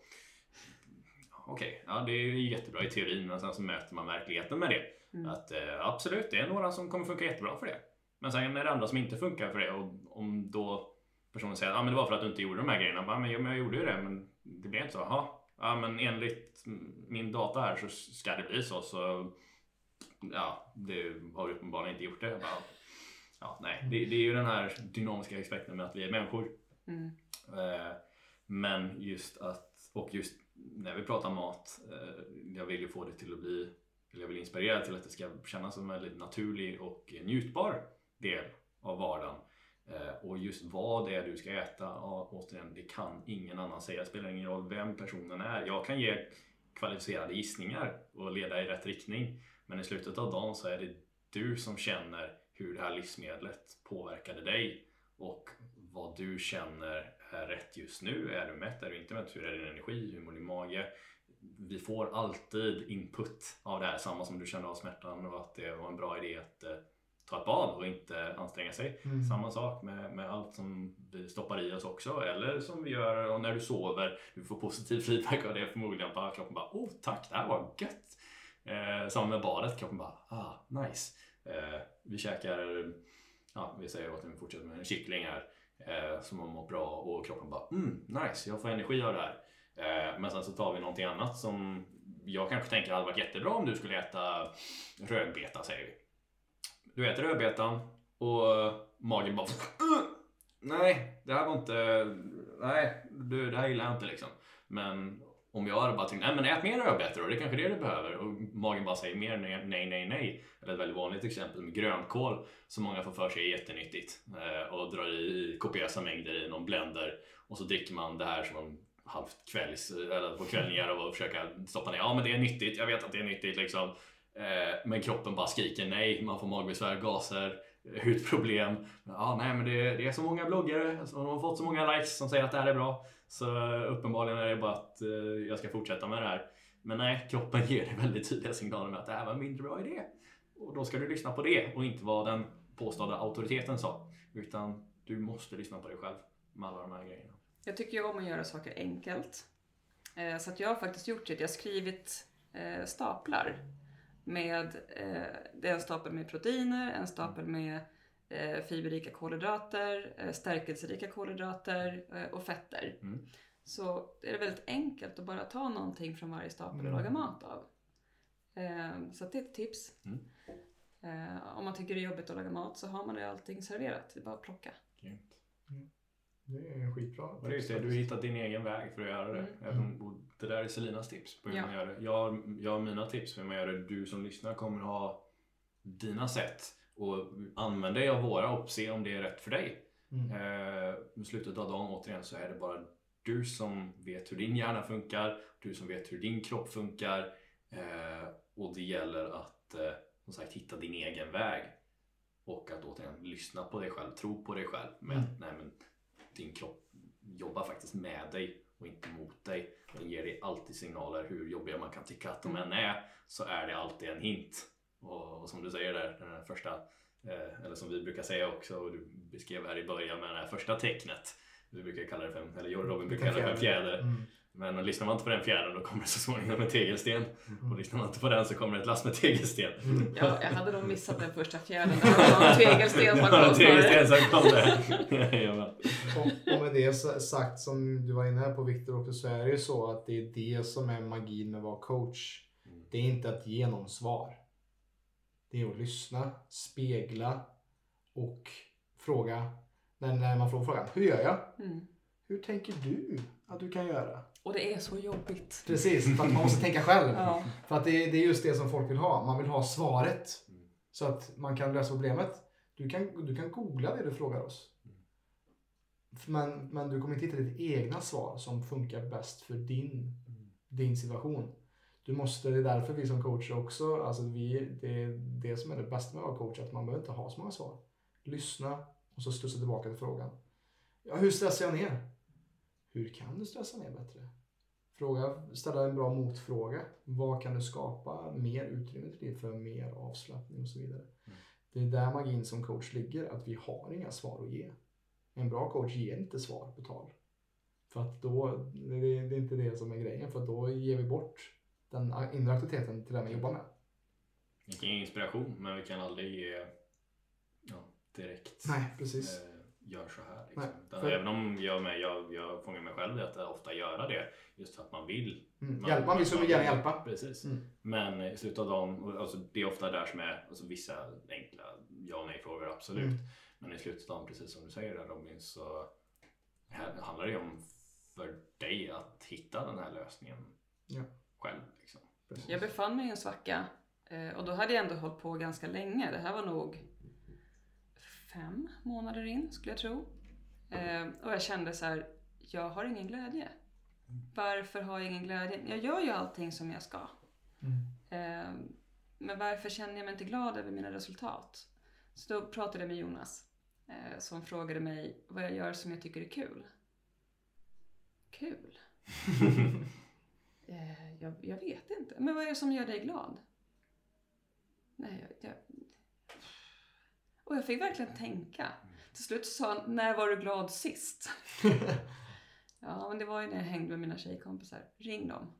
Okej, ja, det är jättebra i teorin men sen så möter man verkligheten med det. Mm. Att eh, absolut, det är några som kommer funka jättebra för det. Men sen är det andra som inte funkar för det och om då personen säger att ah, men det var för att du inte gjorde de här grejerna. Bara, men, ja, men jag gjorde ju det men det blev inte så. Jaha, ja, men enligt min data här så ska det bli så. Så ja, det har uppenbarligen inte gjort det. Bara, ja, nej, det, det är ju den här dynamiska aspekten med att vi är människor. Mm. Eh, Men just att, och just när vi pratar mat, eh, jag vill ju få det till att bli, eller jag vill inspirera till att det ska kännas som en väldigt naturlig och njutbar del av vardagen. Eh, och just vad det är du ska äta, ja, återigen, det kan ingen annan säga. Det spelar ingen roll vem personen är. Jag kan ge kvalificerade gissningar och leda i rätt riktning. Men i slutet av dagen så är det du som känner hur det här livsmedlet påverkade dig och vad du känner är rätt just nu. Är du mätt? Är du inte mätt? Hur är din energi? Hur mår din mage? Vi får alltid input av det här, samma som du kände av smärtan och att det var en bra idé att eh, ett bad och inte anstränga sig. Mm. Samma sak med, med allt som vi stoppar i oss också, eller som vi gör när du sover. Du får positiv feedback av det förmodligen på kroppen bara oh tack, det här var gött. Eh, samma med badet, kroppen bara ah nice. Eh, vi käkar, ja vi säger att vi fortsätter med en kyckling här eh, som har mått bra och kroppen bara mm nice, jag får energi av det här. Eh, men sen så tar vi någonting annat som jag kanske tänker hade varit jättebra om du skulle äta rödbeta säger vi. Du äter rödbetan och magen bara Nej, det här var inte... Nej, du, det här gillar jag inte liksom. Men om jag hade bara tänkt, nej men ät mer rödbetor och det är kanske det du behöver. Och magen bara säger mer nej, nej, nej, nej. Eller ett väldigt vanligt exempel med grönkål som många får för sig är jättenyttigt. Eh, och drar i kopiösa mängder i någon blender. Och så dricker man det här som man halvt kvälls, eller på kvällningar och försöka stoppa ner. Ja men det är nyttigt, jag vet att det är nyttigt liksom. Eh, men kroppen bara skriker nej, man får magbesvär, gaser, hudproblem. Ja, nej men det, det är så många bloggare alltså, som har fått så många likes som säger att det här är bra. Så uppenbarligen är det bara att eh, jag ska fortsätta med det här. Men nej, kroppen ger dig väldigt tydliga signaler med att det här var en mindre bra idé. Och då ska du lyssna på det och inte vad den påstådda auktoriteten sa. Utan du måste lyssna på dig själv med alla de här grejerna. Jag tycker ju om att göra saker enkelt. Eh, så att jag har faktiskt gjort det. Jag har skrivit eh, staplar. Med, eh, det är en stapel med proteiner, en stapel med eh, fiberrika kolhydrater, eh, stärkelserika kolhydrater och fetter. Mm. Så är det väldigt enkelt att bara ta någonting från varje stapel och Mm. laga mat av. Eh, Så det är ett tips. Mm. Om man tycker det är jobbigt att laga mat så har man det allting serverat. Det är bara att plocka. Grymt. Det är skitbra. Och det är just det, du har hittat din egen väg för att göra det. Mm. Och det där är Selinas tips på hur Ja. man gör det. Jag, har- jag har mina tips på hur man gör det. Du som lyssnar kommer ha dina sätt. Och använd dig av våra och se om det är rätt för dig. Mm. Eh, I slutet av dagen återigen så är det bara du som vet hur din hjärna funkar. Du som vet hur din kropp funkar. Eh, och det gäller att eh, som sagt hitta din egen väg. Och att återigen lyssna på dig själv, tro på dig själv. Med Mm. att nej, men, din kropp jobbar faktiskt med dig och inte mot dig. Den ger dig alltid signaler hur jobbiga man kan tycka att de än är. Så är det alltid en hint. Och, och som du säger där, den första, eh, eller som vi brukar säga också och du beskrev här i början med det här första tecknet. Vi brukar kalla det för, eller jag och Robin brukar kalla det för en fjäder. Mm. Men lyssnar man inte på den fjädern då kommer det så småningom en tegelsten. Mm. Och lyssnar man inte på den så kommer det ett lass med tegelsten. Mm. Ja, jag hade nog missat den första fjärden. Det var en tegelsten som kom en tegelsten före. som kom där. Och, och med det sa- sagt som du var inne här på Viktor också så är det ju så att det är det som är magin med att vara coach. Det är inte att ge någon svar. Det är att lyssna, spegla och fråga. När, när man får frågan, hur gör jag? Mm. Hur tänker du att du kan göra? Och det är så jobbigt. Precis, för att man måste tänka själv. Ja. För att det är, det är just det som folk vill ha. Man vill ha svaret. Så att man kan lösa problemet. Du kan, du kan googla det du frågar oss. Men, men du kommer inte hitta ditt egna svar som funkar bäst för din, din situation. Du måste, det är därför vi som coacher också, alltså vi, det är det som är det bästa med att vara coach, att man behöver inte ha så många svar. Lyssna och så studsa tillbaka till frågan. Ja, hur stressar jag ner? Hur kan du stressa ner bättre? Fråga, ställa en bra motfråga. Vad kan du skapa mer utrymme till för mer avslappning och så vidare. Mm. Det är där magin som coach ligger, att vi har inga svar att ge. En bra coach ger inte svar på tal. För att då, det är, inte det som är grejen, för då ger vi bort den inre auktoriteten till den vi jobbar med. Vi kan ge inspiration men vi kan aldrig ge ja, direkt Nej, precis. Gör så här. Liksom. Nej, Utan för- Även om jag, med, jag, jag fångar mig själv i att ofta göra det just för att man vill. Mm. Hjälp, man vill så gärna hjälpa. Precis. Mm. Men i slutet av dagen, alltså det är ofta där som är alltså vissa enkla ja och nej frågor absolut. Mm. Men i slutet av dagen, precis som du säger där Robin, så här handlar det ju om för dig att hitta den här lösningen Ja. själv. Liksom. Jag befann mig i en svacka eh, och då hade jag ändå hållit på ganska länge. Det här var nog fem månader in skulle jag tro. Eh, Och jag kände så här, jag har ingen glädje. Varför har jag ingen glädje? Jag gör ju allting som jag ska. Mm. Eh, Men varför känner jag mig inte glad över mina resultat? Så då pratade jag med Jonas eh, som frågade mig vad jag gör som jag tycker är kul. Kul? Jag, jag vet inte. Men vad är det som gör dig glad? Nej, jag, jag... Och jag fick verkligen tänka. Till slut sa han, när var du glad sist? ja, men det var ju när jag hängde med mina tjejkompisar. Ring dem.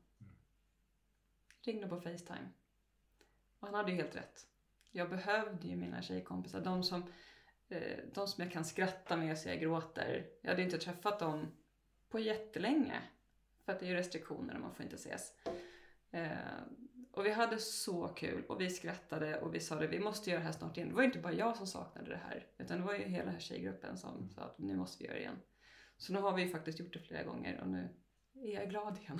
Ring dem på Facetime. Och han hade ju helt rätt. Jag behövde ju mina tjejkompisar. De som, eh, de som jag kan skratta med så jag gråter. Jag hade inte träffat dem på jättelänge. För att det är ju restriktioner och man får inte ses. Och vi hade så kul och vi skrattade och vi sa det, vi måste göra det här snart igen. Det var ju inte bara jag som saknade det här. Utan det var ju hela här tjejgruppen som sa att nu måste vi göra det igen. Så nu har vi ju faktiskt gjort det flera gånger och nu är jag glad igen.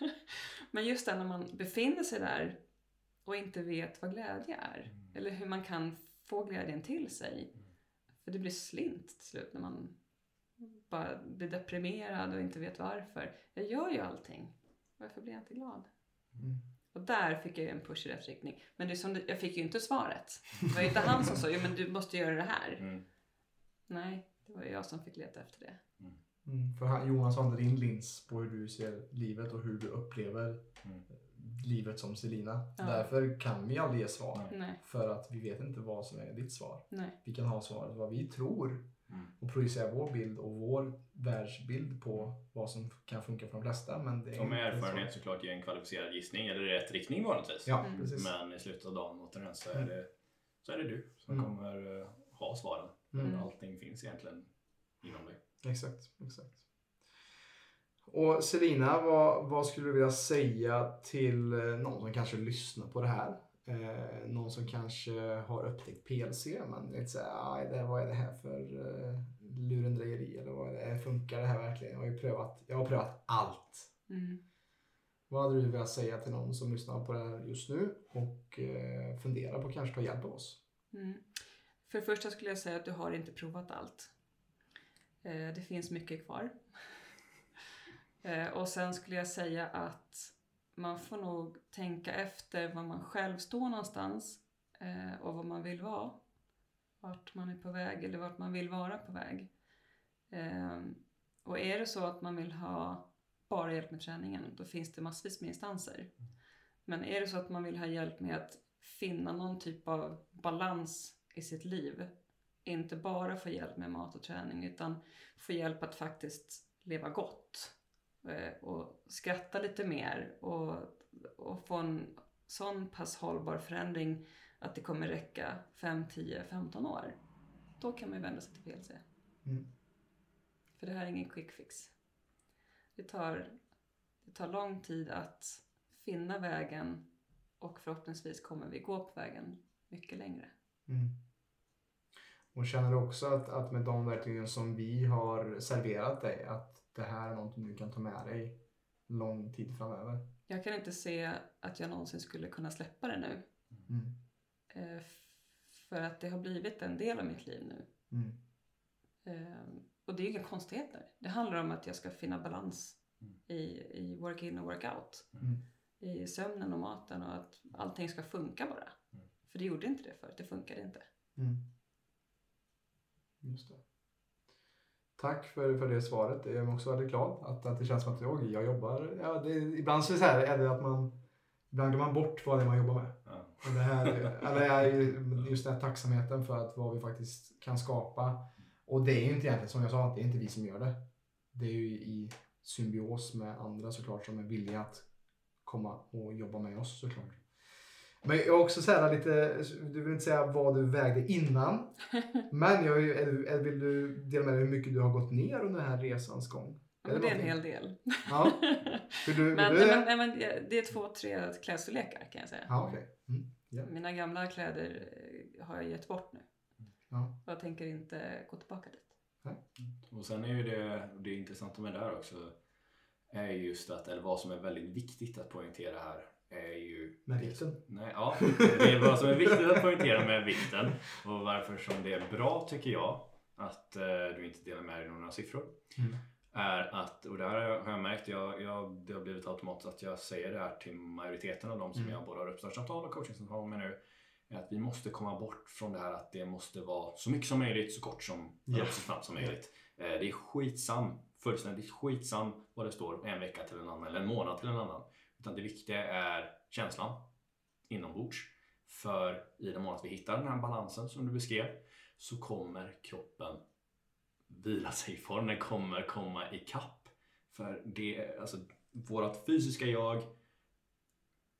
Men just det när man befinner sig där och inte vet vad glädje är. Eller hur man kan få glädjen till sig. För det blir slint till slut när man bara blir deprimerad och inte vet varför. Jag gör ju allting. Varför blir jag inte glad? Mm. Och där fick jag ju en push i rätt riktning. Men det är som det, jag fick ju inte svaret. Det var ju inte han som sa jo men du måste göra det här. Mm. Nej, det var ju jag som fick leta efter det. Mm. För han, inte din lins på hur du ser livet och hur du upplever Mm. livet som Selina. Ja. Därför kan vi aldrig ge svar. Nej, För att vi vet inte vad som är ditt svar. nej. Vi kan ha svaret vad vi tror Mm. och projicera vår bild och vår världsbild på vad som kan funka för de flesta. Men det är Som erfarenhet så. såklart ge en kvalificerad gissning eller i rätt riktning vanligtvis. Ja, Mm. precis. Men i slutet av dagen återigen så är Mm. det, så är det du som Mm. kommer eh, ha svaren. Mm. Allting finns egentligen inom dig. Exakt, exakt. Och Selina, vad, vad skulle du vilja säga till eh, någon som kanske lyssnar på det här? Eh, någon som kanske har upptäckt PLC men lite såhär, "Aj, det, vad är det här för eh, lurendrejeri eller vad är det, funkar det här verkligen? Jag har ju prövat, jag har prövat allt. Mm. Vad hade du velat säga till någon som lyssnar på det här just nu och eh, funderar på att kanske ta hjälp av oss? Mm. För det första skulle jag säga att du har inte provat allt. Eh, det finns mycket kvar. eh, och sen skulle jag säga att man får nog tänka efter var man själv står någonstans och vad man vill vara. Vart man är på väg eller vart man vill vara på väg. Ehm, och är det så att man vill ha bara hjälp med träningen, då finns det massvis med instanser. Men är det så att man vill ha hjälp med att finna någon typ av balans i sitt liv, inte bara få hjälp med mat och träning, utan få hjälp att faktiskt leva gott eh, och skratta lite mer och, och få en sån pass hållbar förändring att det kommer räcka 5, 10, 15 år. Då kan man ju vända sig till PLC. Mm. För det här är ingen quick fix. Det tar, det tar lång tid att finna vägen och förhoppningsvis kommer vi gå på vägen mycket längre. Mm. Och känner du också att, att med de verktygen som vi har serverat dig, att det här är någonting du kan ta med dig lång tid framöver? Jag kan inte se att jag någonsin skulle kunna släppa det nu. Mm. Eh, för att det har blivit en del av mitt liv nu. Mm. Eh, och det är inga konstigheter. Det handlar om att jag ska finna balans Mm. i, i work in och work out. Mm. I sömnen och maten och att allting ska funka bara. Mm. För det gjorde inte det förut, det funkade inte. Mm. Just det. Tack för, för det svaret. Jag är också väldigt glad att, att det känns som att oj, jag jobbar. Ja, det, ibland så är det, så här, är det att man Ibland glömmer man bort vad det är man jobbar med. Ja. Och det här, eller är just den här tacksamheten för att vad vi faktiskt kan skapa. Och det är ju inte egentligen som jag sa, det är inte vi som gör det. Det är ju i symbios med andra såklart som är villiga att komma och jobba med oss såklart. Men jag är också så lite, du vill inte säga vad du vägde innan. Men jag, är, vill du dela med dig hur mycket du har gått ner under den här resans gång? Ja, men det är en hel del. Ja. Du, men, du men, men, men det är två, tre klädstorlekar kan jag säga. Ja, okej. Mm. Ja. Mina gamla kläder eh, har jag gett bort nu. Ja. Och jag tänker inte gå tillbaka dit. Och sen är ju det, det intressanta med det här också är just att, eller vad som är väldigt viktigt att poängtera här är ju Med vikten. Nej, ja, det är vad som är viktigt att poängtera med vikten och varför som det är bra tycker jag att eh, du inte delar med dig några siffror. Mm. Är att, och det här har jag märkt, jag, jag, det har blivit automatiskt att jag säger det här till majoriteten av de som Mm. jag både har uppstartssamtal och coachingsamtal med nu. Är att vi måste komma bort från det här att det måste vara så mycket som möjligt, så kort som eller så snabbt som möjligt. Eh, det är skitsam, fullständigt skitsam vad det står en vecka till en annan eller en månad till en annan. Utan det viktiga är känslan inombords. För i den mån att vi hittar den här balansen som du beskrev så kommer kroppen vila sig i form. Den kommer komma ikapp. För det, alltså, vårt fysiska jag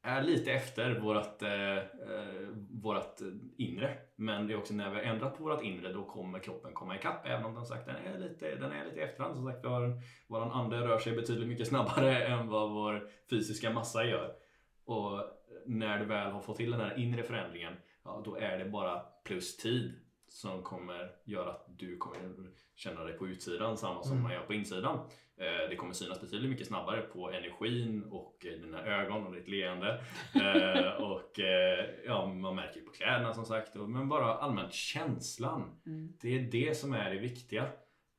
är lite efter vårat, eh, eh, vårat inre. Men det är också när vi har ändrat på vårt inre då kommer kroppen komma ikapp. Även om den sagt den är lite, den är lite i efterhand. Som sagt, har vår ande rör sig betydligt mycket snabbare än vad vår fysiska massa gör. Och när du väl har fått till den här inre förändringen, ja, då är det bara plus tid som kommer göra att du kommer känna dig på utsidan samma som Mm. man gör på insidan. Eh, Det kommer synas betydligt mycket snabbare på energin och eh, dina ögon och ditt leende. Eh, Och ja, man märker på kläderna som sagt. Men bara allmänt känslan. Mm. Det är det som är det viktiga.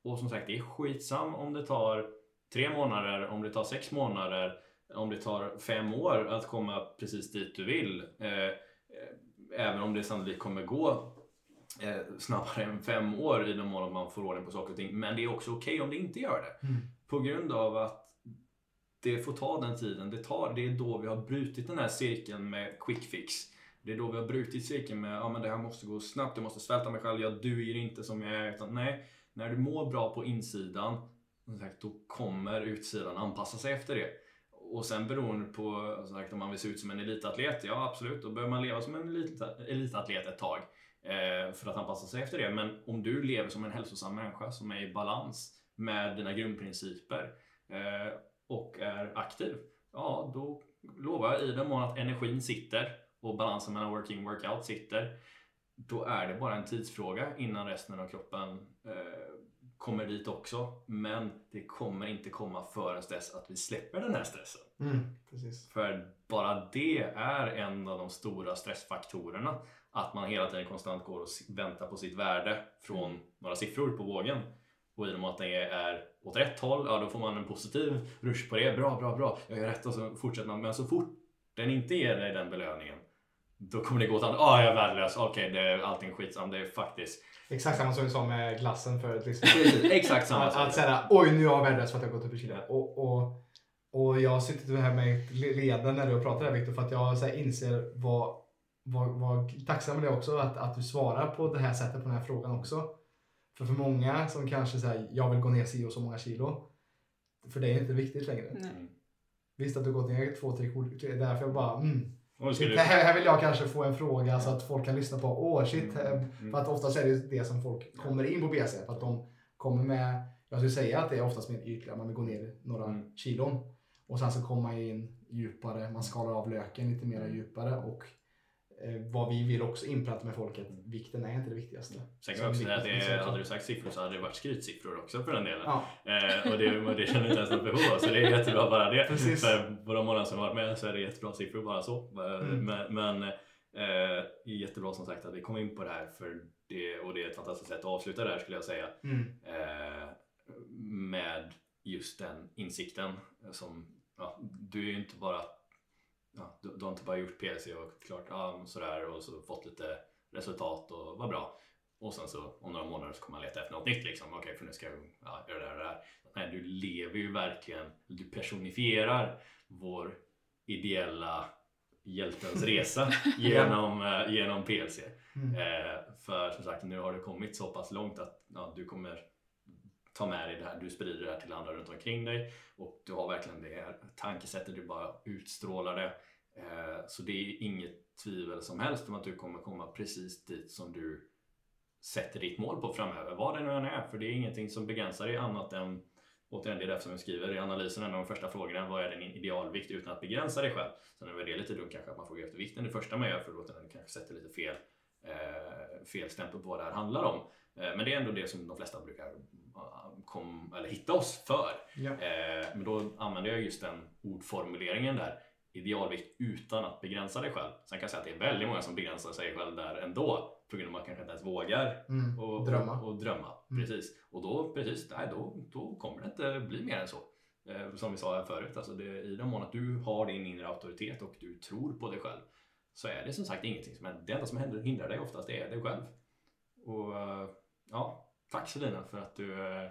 Och som sagt, det är skitsam om det tar tre månader, om det tar sex månader, om det tar fem år att komma precis dit du vill. Även om det sannolikt kommer gå eh, snabbare än fem år i den mån att man får ordning på saker och ting. Men det är också okej om det inte gör det. Mm. På grund av att det får ta den tiden det tar. Det är då vi har brutit den här cirkeln med quick fix. Det är då vi har brutit cirkeln med ja men det här måste gå snabbt, jag måste svälta mig själv, jag duger inte som jag är. Utan nej, när du mår bra på insidan, sagt, då kommer utsidan anpassa sig efter det. Och sen beroende på sagt, om man vill se ut som en elitatlet, ja absolut, då behöver man leva som en elita- elitatlet ett tag. Eh, för att anpassa sig efter det. Men om du lever som en hälsosam människa som är i balans med dina grundprinciper eh, och är aktiv, ja då lovar jag i den mån att energin sitter och balansen mellan working och workout sitter, då är det bara en tidsfråga innan resten av kroppen eh, kommer dit också. Men det kommer inte komma förrän dess att vi släpper den här stressen. Mm. För bara det är en av de stora stressfaktorerna. Att man hela tiden konstant går och väntar på sitt värde från några siffror på vågen. och i och med att det är åt rätt håll, ja då får man en positiv rush på det. Bra, bra, bra, jag gör rätt och så fortsätter man. Men så fort den inte ger dig den belöningen då kommer det gå åt andra. Ah, jag är värdelös. Okej, okay, det är allting skitsamt. Det är faktiskt. Exakt samma som vi sa med glassen förut. Liksom. Exakt samma att, att säga oj nu är jag värdelös för att jag gått upp i kilo. Och, och, och jag har suttit här med leden när du har pratat här Viktor för att jag så här, inser vad, vad, vad tacksam jag är också att, att du svarar på det här sättet på den här frågan också. För för många som kanske säger jag vill gå ner si och så många kilo. För det är inte viktigt längre. Nej. Visst att du gått ner två, tre kilo. Det är därför jag bara mm, Shit, här, här vill jag kanske få en fråga så att folk kan lyssna på. Åh shit. Mm, mm. För att oftast är det det som folk kommer in på BC. För att de kommer med, jag skulle säga att det är oftast mer ytliga, man vill gå ner några Mm. kilon. Och sen så kommer man in djupare, man skalar av löken lite mer djupare. Och vad vi vill också inpränta med folket, vikten är inte det viktigaste. Sen kan jag också säga att det, hade du sagt siffror så hade det varit skrytsiffror också för den delen. Ja, Eh, och det, och det känner inte ens något behov av så det är jättebra bara det. Precis. För på de månader som varit med så är det jättebra siffror bara så. Eh, Mm. Men, men eh, jättebra som sagt att vi kom in på det här för det, och det är ett fantastiskt sätt att avsluta det här skulle jag säga. mm. Eh, med just den insikten som, ja, du är ju inte bara Ja, du, du har inte bara gjort PC och klart ja, sådär och så fått lite resultat och vad bra. Och sen så om några månader så kommer man leta efter något nytt liksom. Okej, för nu ska jag ja, göra det här och det här. Nej, du lever ju verkligen, du personifierar vår ideella hjältens resa genom, eh, genom PLC. Mm. Eh, för som sagt, nu har det kommit så pass långt att ja, du kommer ta med dig det här, du sprider det här till andra runt omkring dig och du har verkligen det här tankesättet, du bara utstrålar det. Eh, så det är inget tvivel som helst om att du kommer komma precis dit som du sätter ditt mål på framöver, vad det nu än är. För det är ingenting som begränsar dig annat än Återigen, det är därför som jag skriver i analysen, en av de första frågorna, vad är din idealvikt utan att begränsa dig själv? Sen är väl det lite dumt kanske att man frågar efter vikten det första man gör för då kanske sätter lite fel, eh, fel stämpel på vad det här handlar om. Eh, men det är ändå det som de flesta brukar eh, kom, eller hitta oss för. Ja. Eh, men då använder jag just den ordformuleringen där. Idealvikt utan att begränsa dig själv. Sen kan jag säga att det är väldigt många som begränsar sig själv där ändå. På grund av att man kanske inte ens vågar Mm. och, Drömma. Och, och drömma. Mm. Precis. Och då, precis, nej, då, då kommer det inte bli mer än så. Eh, som vi sa här förut, alltså det, i den mån att du har din inre auktoritet och du tror på dig själv så är det som sagt ingenting som händer. Det enda som händer, hindrar dig oftast är dig själv. Och ja, tack Selina för att du eh,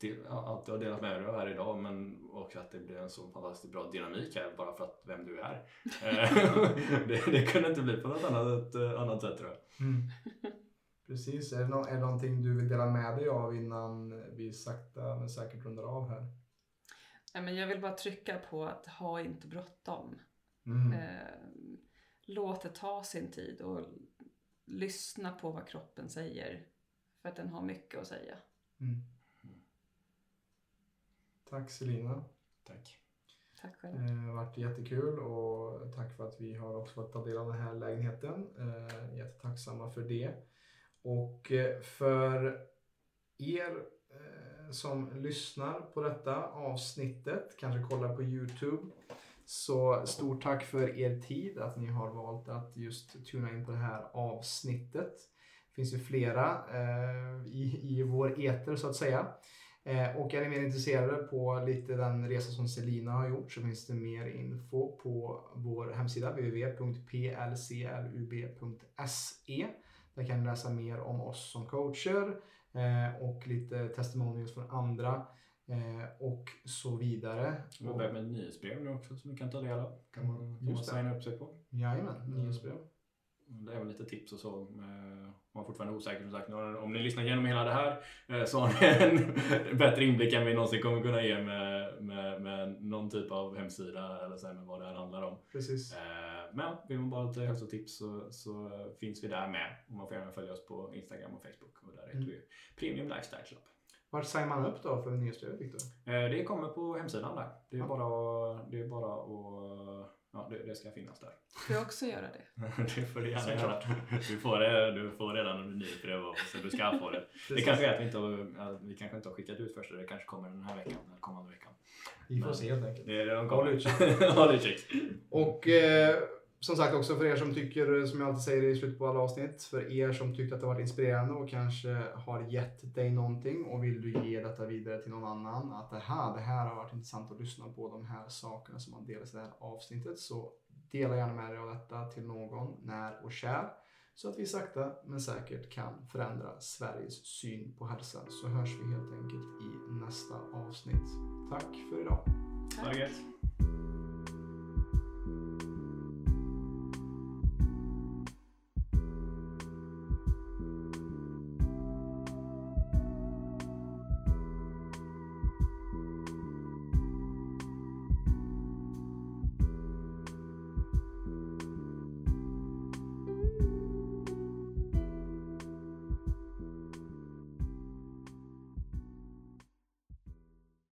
del, allt du har delat med dig av här idag men också att det blir en så fantastiskt bra dynamik här bara för att vem du är. Eh, det, det kunde inte bli på något annat, eh, annat sätt tror jag. Mm. Precis, är det, nå- är det någonting du vill dela med dig av innan vi sakta men säkert rundar av här? Nej, men jag vill bara trycka på att ha inte bråttom. Mm. Eh, låt det ta sin tid och lyssna på vad kroppen säger. För att den har mycket att säga. Mm. Tack Selina. Tack. Tack själv. Det har varit jättekul och tack för att vi har också fått ta del av den här lägenheten. Eh, jättetacksamma för det. Och eh, för er eh, som lyssnar på detta avsnittet, kanske kollar på Youtube. Så stort tack för er tid, att ni har valt att just tuna in på det här avsnittet. Det finns ju flera eh, i, i vår eter så att säga. Eh, och är ni mer intresserade på lite den resa som Selina har gjort så finns det mer info på vår hemsida www.plclub.se. Där kan ni läsa mer om oss som coacher eh, och lite testimonials från andra eh, och så vidare. Vi har börjat med ett nyhetsbrev nu också som vi kan ta del av. Kan man, kan man det. signa upp sig på. Jajamän, nyhetsbrev. Det är väl lite tips och så. eh, Om man fortfarande är osäker som sagt. Om ni lyssnar igenom hela det här eh, så har ni en bättre inblick än vi någonsin kommer kunna ge med, med, med någon typ av hemsida eller så här med vad det här handlar om. Precis. Eh, Men vill man bara ha lite hälsotips så, så finns vi där med. Och man får gärna följa oss på Instagram och Facebook. Och där heter Mm. vi Premium Lifestyle Club. Vart signar man upp då för nyhetsbrevet Viktor? Eh, Det kommer på hemsidan där. Det är Ja. bara, det är bara att... Ja, det, det ska finnas där. Får jag också göra det? det får du gärna göra. Du får, det, du får redan under nyhetsbrev och så du ska få det. Det kanske är att vi inte har, vi kanske inte har skickat ut först. Det kanske kommer den här veckan eller kommande veckan. Vi får se helt enkelt. Det de Håll utkik. Håll utkik. Och eh, som sagt också för er som tycker, som jag alltid säger i slutet på alla avsnitt, för er som tyckte att det var inspirerande och kanske har gett dig någonting och vill du ge detta vidare till någon annan, att det här, det här har varit intressant att lyssna på de här sakerna som man delar i det här avsnittet, så dela gärna med dig av detta till någon när och kär så att vi sakta men säkert kan förändra Sveriges syn på hälsa. Så hörs vi helt enkelt i nästa avsnitt. Tack för idag. Tack. Tack.